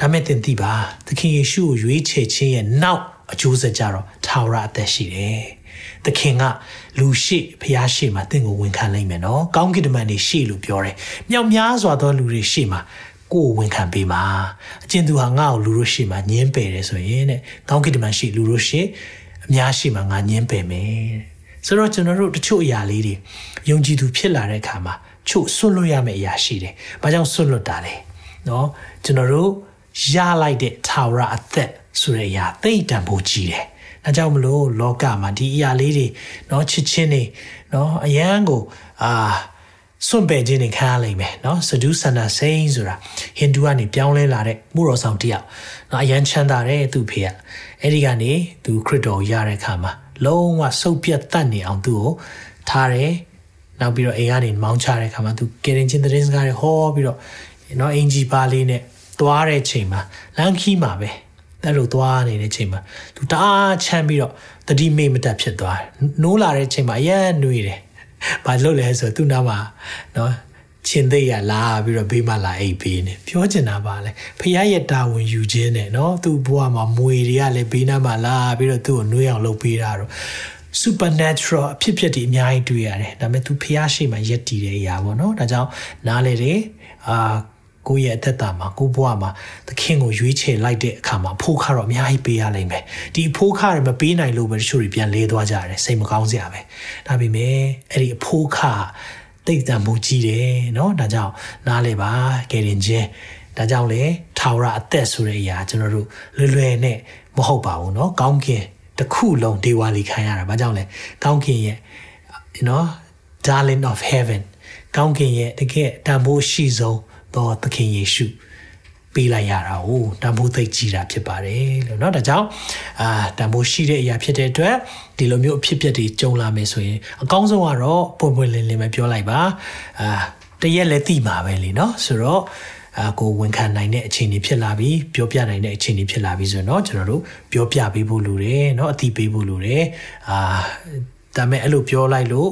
A: ဒါမဲ့သင်သိပါသခင်ယေရှုကိုရွေးချယ်ခြင်းရဲ့နောက်အကျိုးဆက်ကြတော့ထာဝရအသက်ရှိတယ်။သခင်က လူရှိဖျားရှိမှာသင်ကိုဝန်ခံနိုင်မယ်နော်။ကောင်းကင်တမန်တွေရှိလို့ပြောတယ်။မြောက်များစွာသောလူတွေရှိမှာကိုယ်ဝန်ခံပေးမှာအကျဉ်သူဟာငါ့ကိုလူတို့ရှိမှာညင်းပယ်တယ်ဆိုရင်တဲ့ကောင်းကင်တမန်ရှိလူတို့ရှိအများရှိမှာငါညင်းပယ်မယ်ဆိုတော့ကျွန်တော်တို့တချို့အရာလေးတွေယုံကြည်သူဖြစ်လာတဲ့အခါမှာချို့ဆွတ်လွတ်ရမယ့်အရာရှိတယ်။ဘာကြောင့်ဆွတ်လွတ်တာလဲ။နော်ကျွန်တော်တို့ရလိုက်တဲ့ထာဝရအသက်ဆိုတဲ့အရာသိတံဖို့ကြီးတယ်။ ဒါကြောင့်မလို့လောကမှာဒီအရာလေးတွေနော်ချစ်ချင်းတွေနော်အယံကိုအာစွန့်ပယ်ခြင်းတွေခံရလိမ့်မယ်เนาะစဒူးဆန္ဒစိန်ဆိုတာဟိန္ဒူကနေပြောင်းလဲလာတဲ့မှုတော်ဆောင်တယောက်เนาะအယံချမ်းသာတဲ့သူ့ဖေကအဲ့ဒီကနေသူခရစ်တော်ရတဲ့အခါမှာလုံးဝစုပ်ပြတ်တတ်နေအောင်သူ့ကိုထားတယ်နောက်ပြီးတော့အိမ်ကနေမောင်းချတဲ့အခါမှာသူကယ်ရင်ချင်းသတင်းစကားတွေဟောပြီးတော့เนาะအင်ဂျီပါလေးနဲ့သွားတဲ့ချိန်မှာလမ်းခီးမှာပဲသ အဲ့လိုသွားနေတဲ့ချိန်မှာသူတအားချမ်းပြီးတော့တတိမိတ်မတက်ဖြစ်သွားတယ်နိုးလာတဲ့ချိန်မှာအရင်နှွေးတယ်ဘာလို့လဲဆိုသူ့နားမှာနော်ချင်းသိရလာပြီးတော့ဘေးမှာလာအိပ်ပေးနေပြောချင်တာပါလေဖခင်ရဲ့တာဝန်ယူခြင်းနဲ့เนาะသူ့ဘဝမှာမွေတွေကလည်းဘေးနားမှာလာပြီးတော့သူ့ကိုနှွေးအောင်လုပ်ပေးတာတော့ supernatural အဖြစ်ဖြစ်တွေအများကြီးတွေ့ရတယ်ဒါပေမဲ့သူဖះရှိမှရက်တည်တဲ့အရာပေါ့နော်ဒါကြောင့်နားလေတယ်အာ ကိုယ့်ရဲ့အသက်တာမှာကိုယ့်ဘဝမှာသခင်ကိုရွေးချယ်လိုက်တဲ့အခါမှာဖိုးခါတော့အများကြီးပေးရလိမ့်မယ်ဒီအဖိုးခါရမပေးနိုင်လို့ပဲတချို့တွေပြန်လဲသွားကြတယ်စိတ်မကောင်းစရာပဲဒါပေမဲ့အဲ့ဒီအဖိုးခါတိတ်တံမှုကြီးတယ်เนาะဒါကြောင့်နားလေပါကယ်တင်ခြင်းဒါကြောင့်လေထာဝရအသက်ဆိုတဲ့အရာကျွန်တော်တို့လွယ်လွယ်နဲ့မဟုတ်ပါဘူးเนาะကောင်းကင်တစ်ခုလုံးဒေဝါလီခံရတာဘာကြောင့်လဲကောင်းကင်ရဲ့နော် darling of heaven ကောင်းကင်ရဲ့တကယ်တန်ဖိုးရှိဆုံး သောသခင်ယေရှုပေးလိုက်ရတာ哦တန်ဖိုးသိကြီးတာဖြစ်ပါတယ်လို့เนาะဒါကြောင့်အာတန်ဖိုးရှိတဲ့အရာဖြစ်တဲ့အတွက်ဒီလိုမျိုးအဖြစ်အပျက်တွေကြုံလာမယ်ဆိုရင်အကောင်းဆုံးကတော့ပွင့်ပွင့်လင်းလင်းပဲပြောလိုက်ပါအာတရက်လည်းသိမှာပဲလीเนาะဆိုတော့အာကိုဝန်ခံနိုင်တဲ့အခြေအနေဖြစ်လာပြီပြောပြနိုင်တဲ့အခြေအနေဖြစ်လာပြီဆိုတော့ကျွန်တော်တို့ပြောပြပေးဖို့လိုတယ်เนาะအသိပေးဖို့လိုတယ်အာ ဒါမဲ့အဲ့လိုပြောလိုက်လို့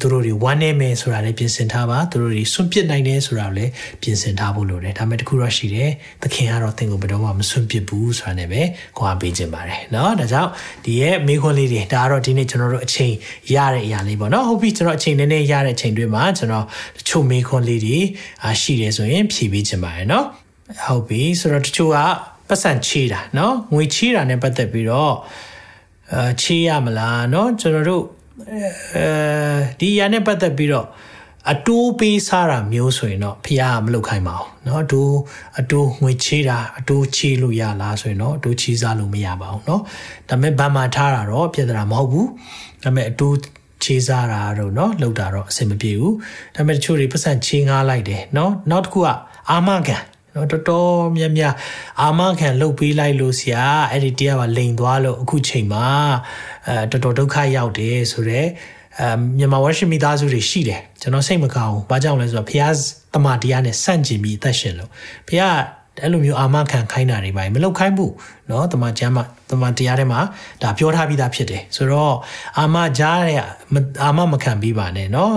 A: သူတို့တွေဝမ်းနေမယ်ဆိုတာလည်းပြင်ဆင်ထားပါသူတို့တွေစွန့်ပစ်နိုင်တယ်ဆိုတာလည်းပြင်ဆင်ထားဖို့လိုတယ်ဒါမဲ့တခုတော့ရှိတယ်သခင်ကတော့သင်ကိုဘယ်တော့မှမစွန့်ပစ်ဘူးဆိုတာနဲ့ပဲခွာပေးခြင်းပါတယ်เนาะဒါကြောင့်ဒီရဲ့မိခွန်းလေးတွေဒါကတော့ဒီနေ့ကျွန်တော်တို့အချိန်ရတဲ့အရာလေးပေါ့เนาะဟုတ်ပြီကျွန်တော်အချိန်နည်းနည်းရတဲ့အချိန်တွေမှာကျွန်တော်တချို့မိခွန်းလေးတွေအာရှိတယ်ဆိုရင်ဖြည့်ပေးခြင်းပါတယ်เนาะဟုတ်ပြီဆိုတော့တချို့ကပတ်စံချေးတာเนาะငွေချေးတာနဲ့ပတ်သက်ပြီးတော့အာချေးရမလားเนาะကျွန်တော်တို့ အဲဒီရနဲ့ပတ်သက်ပြီးတော့အတိုးပေးစားတာမျိုးဆိုရင်တော့ဖះမလုပ်ခိုင်းပါဘူးเนาะအတိုးအတိုးငွေချေးတာအတိုးချေးလို့ရလားဆိုရင်တော့အတိုးချေးစားလို့မရပါဘူးเนาะဒါပေမဲ့ဗမာထားတာတော့ပြဿနာမဟုတ်ဘူးဒါပေမဲ့အတိုးချေးစားတာတော့เนาะလောက်တာတော့အဆင်မပြေဘူးဒါပေမဲ့တချို့တွေပတ်စံချေးငားလိုက်တယ်เนาะနောက်တစ်ခုကအာမခံနော်တော်တော်များများအာမခံလှုပ်ပေးလိုက်လို့ဆရာအဲ့ဒီတရားကလိန်သွားလို့အခုချိန်မှာ အဲတော်တော်ဒုက္ခရောက်တယ်ဆိုတော့အဲမြန်မာဝါရှင်မိသားစုတွေရှိတယ်ကျွန်တော်စိတ်မကောင်းဘူးဘာကြောင့်လဲဆိုတော့ဖះတမတရားနဲ့ဆန့်ကျင်ပြီးအသက်ရှင်လို့ဖះ အဲ့လိုမျိုးအာမခံခိုင်းတာတွေပါမလောက်ခိုင်းဘူးเนาะတမန်ကျမ်းမှာတမန်တရားထဲမှာဒါပြောထားပြီးသားဖြစ်တယ်ဆိုတော့အာမကြားတဲ့အာမမခံပြီးပါနဲ့เนาะ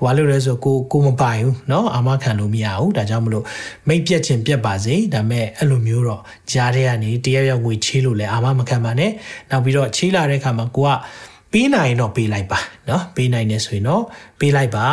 A: ဟွာလို့လဲဆိုကိုကိုမပိုင်ဘူးเนาะအာမခံလို့မရဘူးဒါကြောင့်မလို့မိတ်ပြက်ခြင်းပြက်ပါစေဒါမဲ့အဲ့လိုမျိုးတော့ကြားတဲ့ကနေတရားရောက်ငွေချေးလို့လဲအာမမခံပါနဲ့နောက်ပြီးတော့ချေးလာတဲ့အခါမှာကိုက ပေးနိုင်တော့ပေးလိုက်ပါเนาะပေးနိုင်နေဆိုရင်တော့ပေးလိုက်ပါ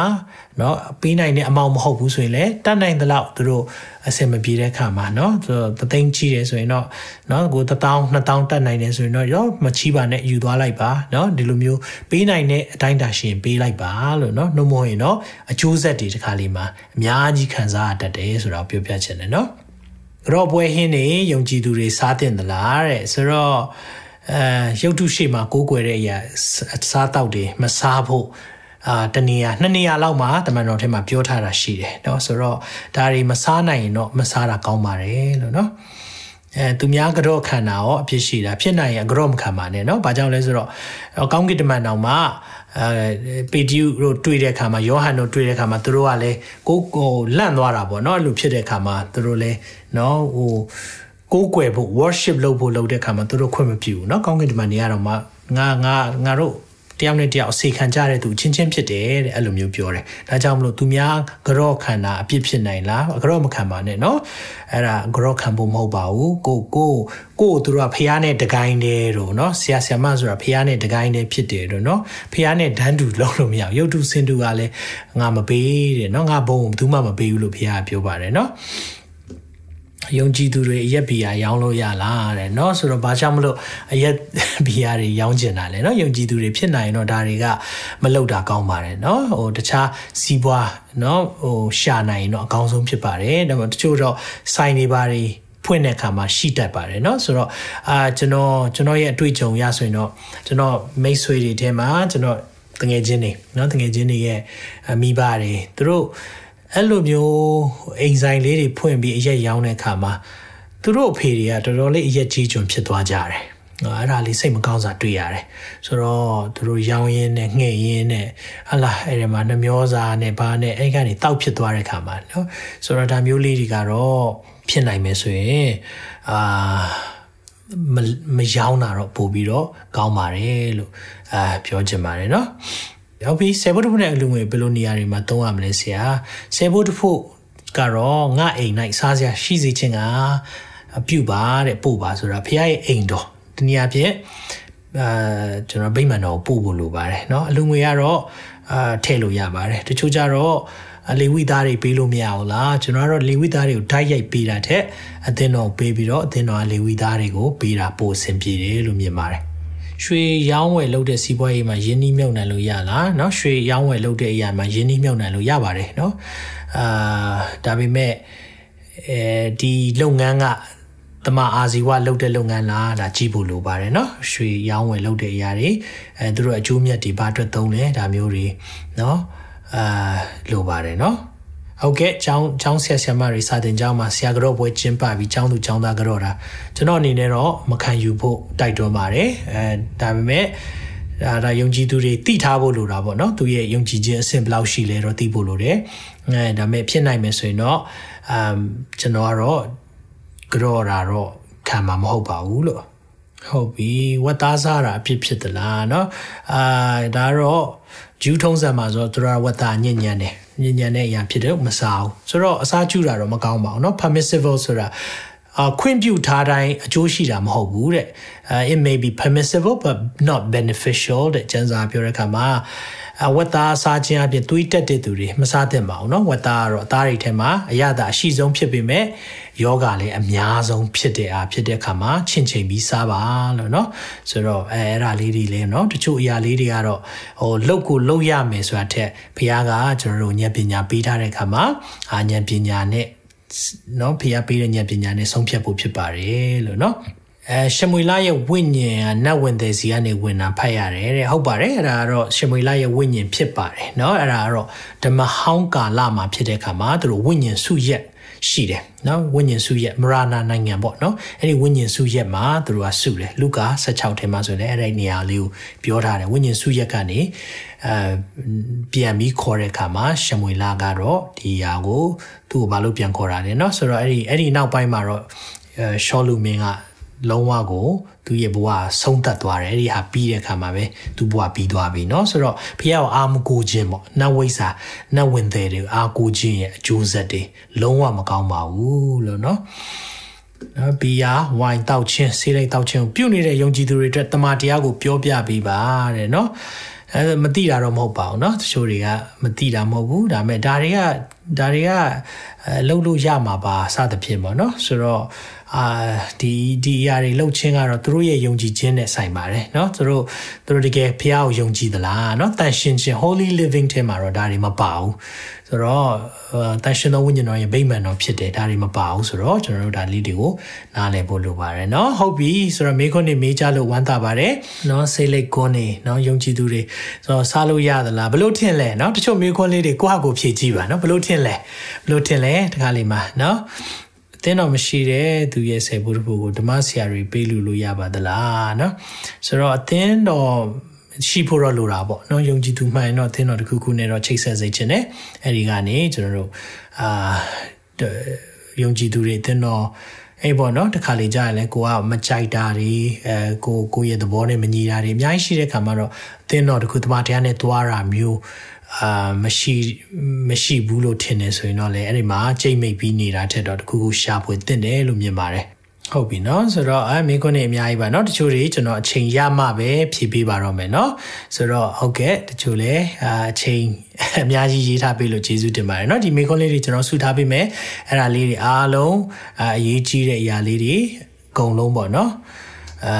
A: เนาะပေးနိုင်တဲ့အမောင်မဟုတ်ဘူးဆိုရင်လည်းတတ်နိုင်သလောက်သူတို့အဆင်မပြေတဲ့ခါမှာเนาะသသိန်းကြီးတယ်ဆိုရင်တော့เนาะကို1000 2000တတ်နိုင်တယ်ဆိုရင်တော့ရောမချီးပါနဲ့ယူသွားလိုက်ပါเนาะဒီလိုမျိုးပေးနိုင်တဲ့အတိုင်းတာရှင်ပေးလိုက်ပါလို့เนาะနှုတ်မဟုတ်ရင်တော့အကျိုးဆက်တွေတစ်ခါလေးမှာအများကြီးခံစားရတတ်တယ်ဆိုတော့ပြောပြချင်တယ်เนาะရောပွဲဟင်းနေယုံကြည်သူတွေစားတင်သလားတဲ့ဆိုတော့ အဲရုပ်တုရှိမှကိုးကွယ်တဲ့အရာစားတောက်တွေမစားဖို့အာတနေရာနှစ်နေရာလောက်မှာတမန်တော်ထဲမှာပြောထားတာရှိတယ်เนาะဆိုတော့ဒါတွေမစားနိုင်ရင်တော့မစားတာကောင်းပါတယ်လို့เนาะအဲသူများကြော့ခံတာရောအဖြစ်ရှိတာဖြစ်နိုင်ရင်ကြော့မခံပါနဲ့เนาะဘာကြောင့်လဲဆိုတော့ကောင်းကင်တမန်တော်မှာအဲပေတျုတို့တွေ့တဲ့အခါမှာယောဟန်တို့တွေ့တဲ့အခါမှာသူတို့ကလည်းကိုကိုလန့်သွားတာပေါ့เนาะအဲ့လိုဖြစ်တဲ့အခါမှာသူတို့လည်းเนาะဟို ကိုးကွယ်ဖို့ worship လုပ်ဖို့လုပ်တဲ့ခါမှာသူတို့ခွင့်မပြုဘူးเนาะကောင်းကင်တမန်တွေကတော့မှငါငါငါတို့တယောက်နဲ့တယောက်အစီခံကြတဲ့သူချင်းချင်းဖြစ်တယ်တဲ့အဲ့လိုမျိုးပြောတယ်ဒါကြောင့်မလို့သူများကြော့ခံတာအပြစ်ဖြစ်နိုင်လားကြော့မခံပါနဲ့เนาะအဲ့ဒါကြော့ခံဖို့မဟုတ်ပါဘူးကိုကိုကိုသူတို့ကဖះနဲ့တကိုင်းတယ်တို့เนาะဆရာဆရာမဆိုတာဖះနဲ့တကိုင်းတယ်ဖြစ်တယ်တို့เนาะဖះနဲ့ဒန်းတူလုံးလို့မရဘူးရုပ်တုစင်တူကလည်းငါမပေးတဲ့เนาะငါဘုံဘယ်သူမှမပေးဘူးလို့ဖះကပြောပါတယ်เนาะ ယုံကြည်သူတွေအရက်ဘီယာရောင်းလို့ရလားတဲ့เนาะဆိုတော့ဘာကြောင့်မလို့အရက်ဘီယာတွေရောင်းကျင်တာလဲเนาะယုံကြည်သူတွေဖြစ်နိုင်တော့ဒါတွေကမလောက်တာကောင်းပါတယ်เนาะဟိုတခြားစီးပွားเนาะဟိုရှာနိုင်တော့အကောင်းဆုံးဖြစ်ပါတယ်ဒါပေမဲ့တချို့တော့စိုင်းနေပါတွေဖွင့်တဲ့အခါမှာရှိတတ်ပါတယ်เนาะဆိုတော့အာကျွန်တော်ကျွန်တော်ရဲ့အတွေ့အကြုံရဆိုရင်တော့ကျွန်တော်မိတ်ဆွေတွေထဲမှာကျွန်တော်တငယ်ချင်းတွေเนาะတငယ်ချင်းတွေရဲ့မိဘတွေသူတို့ အဲ့လိုမျိုးအိမ်ဆိုင်လေးတွေဖွင့်ပြီးအရက်ရောင်းတဲ့အခါမှာသူတို့အဖေတွေကတော်တော်လေးအရက်ကြီးကျွံဖြစ်သွားကြတယ်အဲ့ဒါလေးစိတ်မကောင်းစွာတွေ့ရတယ်ဆိုတော့သူတို့ရောင်းရင်းနဲ့ငှဲ့ရင်းနဲ့ဟလာအဲ့ဒီမှာနှမျောစာနဲ့ဘာနဲ့အဲ့ကနေတောက်ဖြစ်သွားတဲ့ခါမှာနော်ဆိုတော့ဒါမျိုးလေးတွေကတော့ဖြစ်နိုင်မယ်ဆိုရင်အာမမရောင်းတာတော့ပို့ပြီးတော့ကောင်းပါတယ်လို့အာပြောချင်ပါတယ်เนาะဟုတ်ပြီဆယ်ဘုတ်တစ်ဖုတ်နဲ့အလူငွေဘယ်လိုနေရာတွေမှာသုံးရမလဲဆရာဆယ်ဘုတ်တစ်ဖုတ်ကတော့ငါအိမ်၌စားစရာရှိစေခြင်းကအပြုပါတဲ့ပို့ပါဆိုတာဖခင်ရဲ့အိမ်တော်တနည်းအားဖြင့်အာကျွန်တော်ဗိမာန်တော်ပို့ဖို့လိုပါတယ်เนาะအလူငွေကတော့အာထည့်လို့ရပါတယ်တချို့ကြတော့လေဝိသားတွေပေးလို့မရဘူးလားကျွန်တော်ကတော့လေဝိသားတွေကိုဓာတ်ရိုက်ပေးတာတဲ့အသင်းတော်ပေးပြီးတော့အသင်းတော်ကလေဝိသားတွေကိုပေးတာပို့အဆင်ပြေတယ်လို့မြင်ပါတယ် ရွှေရောင်းဝယ်လုပ်တဲ့စီးပွားရေးမှာယင်းနှီးမြုပ်နှံလို့ရလားเนาะရွှေရောင်းဝယ်လုပ်တဲ့အရာမှာယင်းနှီးမြုပ်နှံလို့ရပါတယ်เนาะအာဒါပေမဲ့အဲဒီလုပ်ငန်းကတမအာဇီဝလုပ်တဲ့လုပ်ငန်းလားဒါကြည့်ဖို့လိုပါတယ်เนาะရွှေရောင်းဝယ်လုပ်တဲ့အရာတွေအဲသူတို့အကျိုးမြတ်တွေဘာအတွက်သုံးလဲဒါမျိုးတွေเนาะအာလိုပါတယ်เนาะ ဟုတ်ကဲ့ကျောင်းကျောင်းဆရာဆရာမတွေစာတင်ကျောင်းမှာဆရာကြောပွဲကျင်းပပြီးကျောင်းသူကျောင်းသားကြောတာကျွန်တော်အနေနဲ့တော့မခံယူဖို့တိုက်တွန်းပါတယ်အဲဒါပေမဲ့ဒါဒါယုံကြည်သူတွေသိထားဖို့လိုတာပေါ့နော်သူရဲ့ယုံကြည်ခြင်းအဆင့်ဘယ်လောက်ရှိလဲတော့သိဖို့လိုတယ်အဲဒါပေမဲ့ဖြစ်နိုင်မယ်ဆိုရင်တော့အမ်ကျွန်တော်ကတော့ကြောတာတော့ခံမှာမဟုတ်ပါဘူးလို့ဟုတ်ပြီဝတ်သားစားတာအဖြစ်ဖြစ်သလားเนาะအာဒါတော့ဂျူးထုံးစံမှာဆိုတော့သူတို့ကဝတ်သားညဉ့်ညံ့တယ် ညဉ့်ညံ့တဲ့အရာဖြစ်တယ်မစားဘူးဆိုတော့အစားကျူတာတော့မကောင်းပါဘူးเนาะ permissible ဆိုတာအခွင့်ပြုထားတိုင်းအကျိုးရှိတာမဟုတ်ဘူးတဲ့ it may be permissible but not beneficial တဲ့ကျန်းစာပြောတဲ့အခါမှာအဝတ်သားစားခြင်းအပြင်သွေးတက်တဲ့သူတွေမစားသင့်ပါဘူးเนาะဝတ်သားကတော့အသားတွေထဲမှာအရသာအရှိဆုံးဖြစ်ပေမဲ့ ယောဂလည်းအများဆုံးဖြစ်တဲ့အားဖြစ်တဲ့အခါမှာချင့်ချိန်ပြီးစားပါလို့เนาะဆိုတော့အဲအဲ့ဒါလေးတွေလည်းเนาะတချို့အရာလေးတွေကတော့ဟိုလောက်ကိုလောက်ရမယ်ဆိုတာထက်ဘုရားကကျွန်တော်တို့ဉာဏ်ပညာပေးထားတဲ့အခါမှာအာဉာဏ်ပညာနဲ့เนาะဘုရားပေးတဲ့ဉာဏ်ပညာနဲ့ဆုံးဖြတ်ဖို့ဖြစ်ပါတယ်လို့เนาะအဲရှမွေလာရဲ့ဝိညာဉ်ကနတ်ဝင်တဲ့စီကနေဝင်တာဖတ်ရတယ်တဲ့ဟုတ်ပါတယ်အဲ့ဒါကတော့ရှမွေလာရဲ့ဝိညာဉ်ဖြစ်ပါတယ်เนาะအဲ့ဒါကတော့ဓမ္မဟောင်းကာလမှာဖြစ်တဲ့အခါမှာသူတို့ဝိညာဉ်စုရက် ရှိတယ်နော်ဝိညာဉ်စုရက်မရနာနိုင်ငံပေါ့နော်အဲ့ဒီဝိညာဉ်စုရက်မှာသူတို့ကစုတယ်လူကာ16ထဲမှာဆိုရင်အဲ့ဒီနေရာလေးကိုပြောထားတယ်ဝိညာဉ်စုရက်ကနေအဲပြန်ပြီးခေါ်တဲ့အခါမှာရှမွေလာကတော့ဒီရာကိုသူ့ကိုဘာလို့ပြန်ခေါ်တာလဲနော်ဆိုတော့အဲ့ဒီအဲ့ဒီနောက်ပိုင်းမှာတော့ရှောလူမင်းက လုံးဝကိုသူရဲ့ဘဝဆုံးသက်သွားတယ်အဲ့ဒီဟာပြီးတဲ့အခါမှာပဲသူဘဝပြီးသွားပြီเนาะဆိုတော့ဖះကိုအာမကိုခြင်းပေါ့နတ်ဝိစာနတ်ဝင်တဲ့တွေအာကိုခြင်းရဲ့အကျိုးဆက်တွေလုံးဝမကောင်းပါဘူးလို့เนาะနော်ဘီယာဝိုင်တောက်ချင်းဆေးလိုက်တောက်ချင်းပြုတ်နေတဲ့ယုံကြည်သူတွေအတွက်တမန်တရားကိုပြောပြပေးပါတဲ့เนาะအဲမတိတာတော့မဟုတ်ပါဘူးเนาะတချို့တွေကမတိတာမဟုတ်ဘူးဒါပေမဲ့ဒါတွေကဒါတွေကအဲလှုပ်လို့ရမှာပါစသဖြင့်ပေါ့เนาะဆိုတော့ အာဒီဒီအရာတွေလှုပ်ချင်းကတော့သူတို့ရဲ့ယုံကြည်ခြင်းနဲ့ဆိုင်ပါတယ်เนาะသူတို့သူတို့တကယ်ဖះကိုယုံကြည်သလားเนาะတန်ရှင်းခြင်း holy living ထဲမှာတော့ဒါတွေမပါဘူးဆိုတော့တန်ရှင်သောဝိညာဉ်တော်ရဲ့ဗိမာန်တော်ဖြစ်တယ်ဒါတွေမပါဘူးဆိုတော့ကျွန်တော်တို့ဒါလေးတွေကိုနားလည်ဖို့လိုပါတယ်เนาะဟုတ်ပြီဆိုတော့မေခွန်းနေမေးကြလို့ဝမ်းသာပါတယ်เนาะစိတ်လိတ်ကွန်းနေเนาะယုံကြည်သူတွေဆိုတော့စားလို့ရသလားဘလို့ထင်လဲเนาะတချို့မေခွန်းလေးတွေကိုယ့်ဟာကိုဖြည့်ကြည့်ပါเนาะဘလို့ထင်လဲဘလို့ထင်လဲတခါလေးမှာเนาะအ တင်းတော်မရှိတဲ့သူရဲ့ဆယ်ဘုရားဘုကိုဓမ္မဆရာတွေပေးလူလို့ရပါသလားเนาะဆိုတော့အတင်းတော်ရှိဖို့တော့လိုတာပေါ့เนาะယုံကြည်သူမှန်တော့အတင်းတော်တစ်ခုခုနဲ့တော့ချိတ်ဆက်စေခြင်းနဲ့အဲဒီကနေကျွန်တော်တို့အာယုံကြည်သူတွေအတင်းတော်အဲ့ပေါ့နော်တခါလေကြာရင်လဲကိုကမကြိုက်တာတွေအဲကိုကိုရဲ့သဘောနဲ့မညီတာတွေအများကြီးရှိတဲ့ခါမှာတော့အတင်းတော်တခုတမတရားနဲ့သွားတာမျိုး အာမရှိမရှိဘူးလို့ထင်နေဆိုရင်တော့လေအဲ့ဒီမှာကြိတ်မိတ်ပြီးနေတာထက်တော့တခုခုရှာဖွေတင်တယ်လို့မြင်ပါတယ်ဟုတ်ပြီเนาะဆိုတော့အဲမင်းခွန်းနေအများကြီးပါเนาะတချို့တွေကျွန်တော်အချိန်ရမှပဲဖြည့်ပေးပါတော့မယ်เนาะဆိုတော့ဟုတ်ကဲ့တချို့လည်းအချိန်အများကြီးရေးထားပေးလို့ကျေးဇူးတင်ပါတယ်เนาะဒီမင်းခွန်းလေးတွေကျွန်တော်ဆုထားပေးမယ်အဲ့ဒါလေးတွေအားလုံးအရေးကြီးတဲ့အရာလေးတွေအကုန်လုံးပေါ့เนาะအာ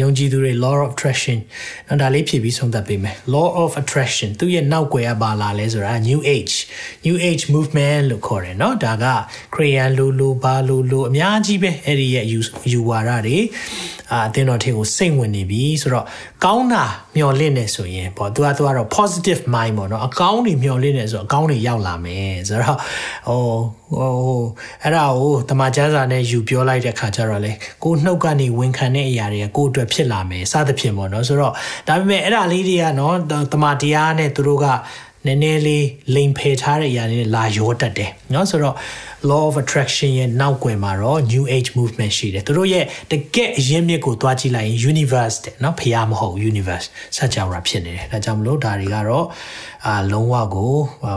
A: ယုံကြည်သူတွေ law of attraction နော်ဒါလေးဖြည့်ပြီးဆုံးသက်ပေးမယ် law of attraction သူရဲ့နောက်ွယ်ကပါလာလဲဆိုတာ new age new age movement လို့ခေါ်တယ်နော်ဒါက crayon လိုလိုဘာလိုလိုအများကြီးပဲအဲ့ဒီရဲ့ယူဝါဒတွေအာအတင်းတော်ထေကိုစိတ်ဝင်နေပြီဆိုတော့ ကောင်းတာမျှော်လင့်နေဆိုရင်ပေါ့သူကသူကတော့ positive mind ပေါ့နော်အကောင်းတွေမျှော်လင့်နေဆိုအကောင်းတွေရောက်လာမယ်ဆိုတော့ဟိုဟိုအဲ့ဒါကိုတမချန်းစာနဲ့ယူပြောလိုက်တဲ့ခါကျတော့လေကိုနှုတ်ကနေဝန်ခံတဲ့အရာတွေကကိုအတွက်ဖြစ်လာမယ်စသဖြင့်ပေါ့နော်ဆိုတော့ဒါပေမဲ့အဲ့ဒါလေးတွေကနော်တမတရားနဲ့သူတို့ကနည်းနည်းလေးလိမ်ဖယ်ထားတဲ့အရာတွေလာရောတတ်တယ်နော်ဆိုတော့ law of attraction ရဲ့နောက်ွယ်မှာတော့ new age movement ရှိတယ်သူတို့ရဲ့တကယ့်အရင်းမြစ်ကိုသွားကြည့်လိုက်ရင် universe တဲ့เนาะဖျားမဟုတ် universe စัจ java ဖြစ်နေတယ်ဒါကြောင့်မလို့ဒါတွေကတော့အာလုံးဝကို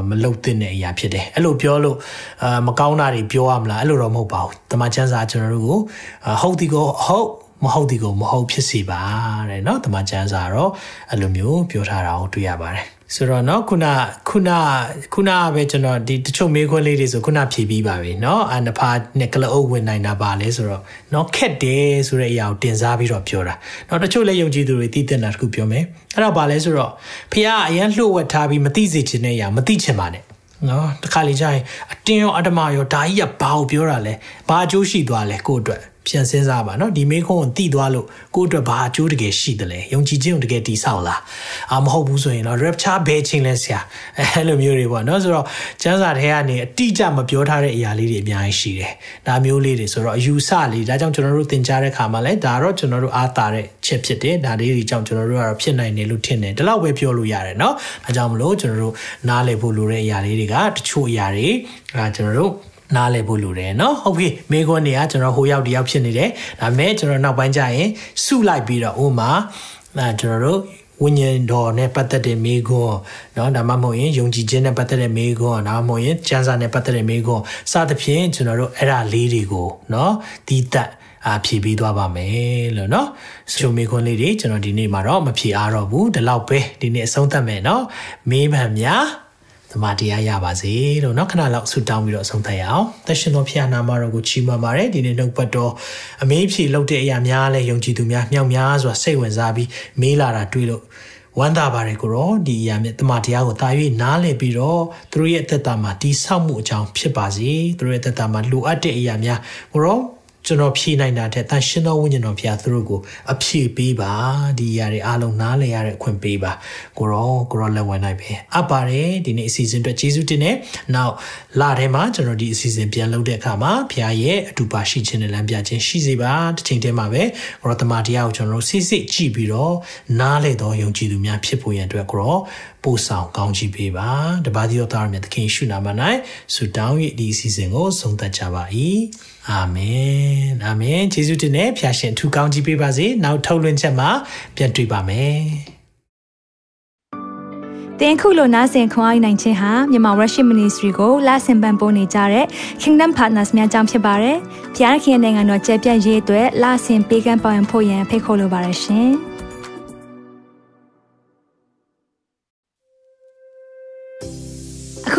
A: မလုတ်တဲ့အရာဖြစ်တယ်အဲ့လိုပြောလို့အာမကောင်းတာတွေပြောရမလားအဲ့လိုတော့မဟုတ်ပါဘူးတမန်ချန်းစာကျွန်တော်တို့ကိုဟုတ်ဒီကိုဟုတ်မဟုတ်ဒီကိုမဟုတ်ဖြစ်စီပါတဲ့เนาะတမန်ကျမ်းစာတော့အဲ့လိုမျိုးပြောထားတာကိုတွေ့ရပါတယ် ဆိုတော့เนาะခုနခုနခုနပဲကျွန်တော်ဒီတချို့မေးခွန်းလေးတွေဆိုခုနဖြေပြီးပါပြီเนาะအနဖာနဲ့ကလအုပ်ဝင်နိုင်တာပါလဲဆိုတော့เนาะခက်တယ်ဆိုတဲ့အရာကိုတင်စားပြီးတော့ပြောတာเนาะတချို့လည်းယုံကြည်သူတွေသိတဲ့နာတခုပြောမယ်အဲ့တော့ပါလဲဆိုတော့ဖះအရန်လှုပ်ဝက်ထားပြီးမသိစေချင်တဲ့အရာမသိချင်ပါနဲ့နော်တခါလေကြာရင်အတင်းရောအတ္တမရောဒါကြီးကဘာကိုပြောတာလဲဘာအကျိုးရှိသွားလဲကိုယ့်အတွက် ပြန်စဉ်းစားပါနော်ဒီမေခွန်းကိုတိသွားလို့ကိုယ့်အတွက်ဘာအကျိုးတကယ်ရှိတယ်လဲယုံကြည်ခြင်းကိုတကယ်တည်ဆောက်လားအာမဟုတ်ဘူးဆိုရင်တော့ rapture ဘယ်ချင်းလဲဆရာအဲ့လိုမျိုးတွေပေါ့နော်ဆိုတော့ကျမ်းစာထဲကနေအတိအကျမပြောထားတဲ့အရာလေးတွေအများကြီးရှိတယ်ဒါမျိုးလေးတွေဆိုတော့အယူဆလေးဒါကြောင့်ကျွန်တော်တို့သင်ကြားတဲ့ခါမှာလဲဒါတော့ကျွန်တော်တို့အားတာတဲ့ချက်ဖြစ်တယ်ဒါလေးတွေကြောင့်ကျွန်တော်တို့ကတော့ဖြစ်နိုင်တယ်လို့ထင်တယ်ဒီလောက်ပဲပြောလို့ရတယ်နော်ဒါကြောင့်မလို့ကျွန်တော်တို့နားလည်ဖို့လိုတဲ့အရာလေးတွေကတချို့အရာတွေအဲကျွန်တော်တို့ နားလည်ဖို့လိုတယ်เนาะဟုတ်ပြီမိခွန်းတွေကကျွန်တော်ဟိုရောက်တယောက်ဖြစ်နေတယ်ဒါပေမဲ့ကျွန်တော်နောက်ပိုင်းကျရင်စုလိုက်ပြီးတော့ဥမာအဲကျွန်တော်တို့ဝိညာဉ်တော်နဲ့ပတ်သက်တဲ့မိခွန်းเนาะဒါမှမဟုတ်ရင်ယုံကြည်ခြင်းနဲ့ပတ်သက်တဲ့မိခွန်းဒါမှမဟုတ်ရင်ကျမ်းစာနဲ့ပတ်သက်တဲ့မိခွန်းစသဖြင့်ကျွန်တော်တို့အဲ့ဒါလေးတွေကိုเนาะဒီသက်အာဖြည့်ပြီးသွားပါမယ်လို့เนาะချိုမေခွန်းလေးတွေကျွန်တော်ဒီနေ့မှာတော့မဖြည့်အားတော့ဘူးဒီလောက်ပဲဒီနေ့အဆုံးသတ်မယ်เนาะမေးမှန်များ သမာတရားရပါစေလို့နောက်ခဏလောက်ဆုတောင်းပြီးတော့ဆုံးသက်ရအောင်သရှင်တော်ဖခင်နာမတော်ကိုချီးမွမ်းပါတယ်ဒီနေ့နှုတ်ပတ်တော်အမေးဖြေလုပ်တဲ့အရာများလဲယုံကြည်သူများမြောက်များစွာစိတ်ဝင်စားပြီးမေးလာတာတွေ့လို့ဝမ်းသာပါတယ်ကိုရောဒီအရာမြတ်တမန်တရားကိုတာ၍နားလည်ပြီးတော့သူတို့ရဲ့သက်တာမှာတိဆောက်မှုအကြောင်းဖြစ်ပါစေသူတို့ရဲ့သက်တာမှာလိုအပ်တဲ့အရာများကိုရော ကျွန်တော်ဖြေနိုင်တာတဲ့တန်ရှင်တော်ဝိညာဉ်တော်ဘုရားသူတို့ကိုအဖြေပေးပါဒီຢာတွေအားလုံးနားလည်ရတဲ့အခွင့်ပေးပါကိုရောကိုရောလက်ဝင်နိုင်ပဲအပ်ပါတယ်ဒီနေ့အစီအစဉ်အတွက်ကျေးဇူးတင်တယ်နောက်လထဲမှာကျွန်တော်ဒီအစီအစဉ်ပြန်လုပ်တဲ့အခါမှာဘုရားရဲ့အတူပါရှိခြင်းနဲ့လမ်းပြခြင်းရှိစေပါတစ်ချိန်တည်းမှာပဲကိုရောတမန်တရားကိုကျွန်တော်တို့စိစိကြည့်ပြီးတော့နားလည်သောယုံကြည်သူများဖြစ်ဖို့ရန်အတွက်ကိုရောပို့ဆောင်ကောင်းချီးပေးပါတပါးသောသားရမြတ်သခင်ရှုနာမ၌ဆုတောင်း၍ဒီအစီအစဉ်ကိုဆုံးသက်ကြပါ၏အာမင်အာမင်ယေရှုတင်နဲ့ဖျာရှင်ထူကောင်းကြီးပေးပါစေနောက်ထုတ်လွှင့်ချက်မှာပြန်တွေ့ပါမယ်
B: တင်ခုလိုနာဆင်ခွန်အားနိုင်ခြင်းဟာမြန်မာ Worship Ministry ကိုလာဆင်ပန်ပိုးနေကြတဲ့ Kingdom Partners များအကြောင်းဖြစ်ပါတယ်။ဖျားခင်နိုင်ငံတော်ကျယ်ပြန့်ရေးအတွက်လာဆင်ပေးကမ်းပောင်းဖို့ရန်ဖိတ်ခေါ်လိုပါတယ်ရှင်။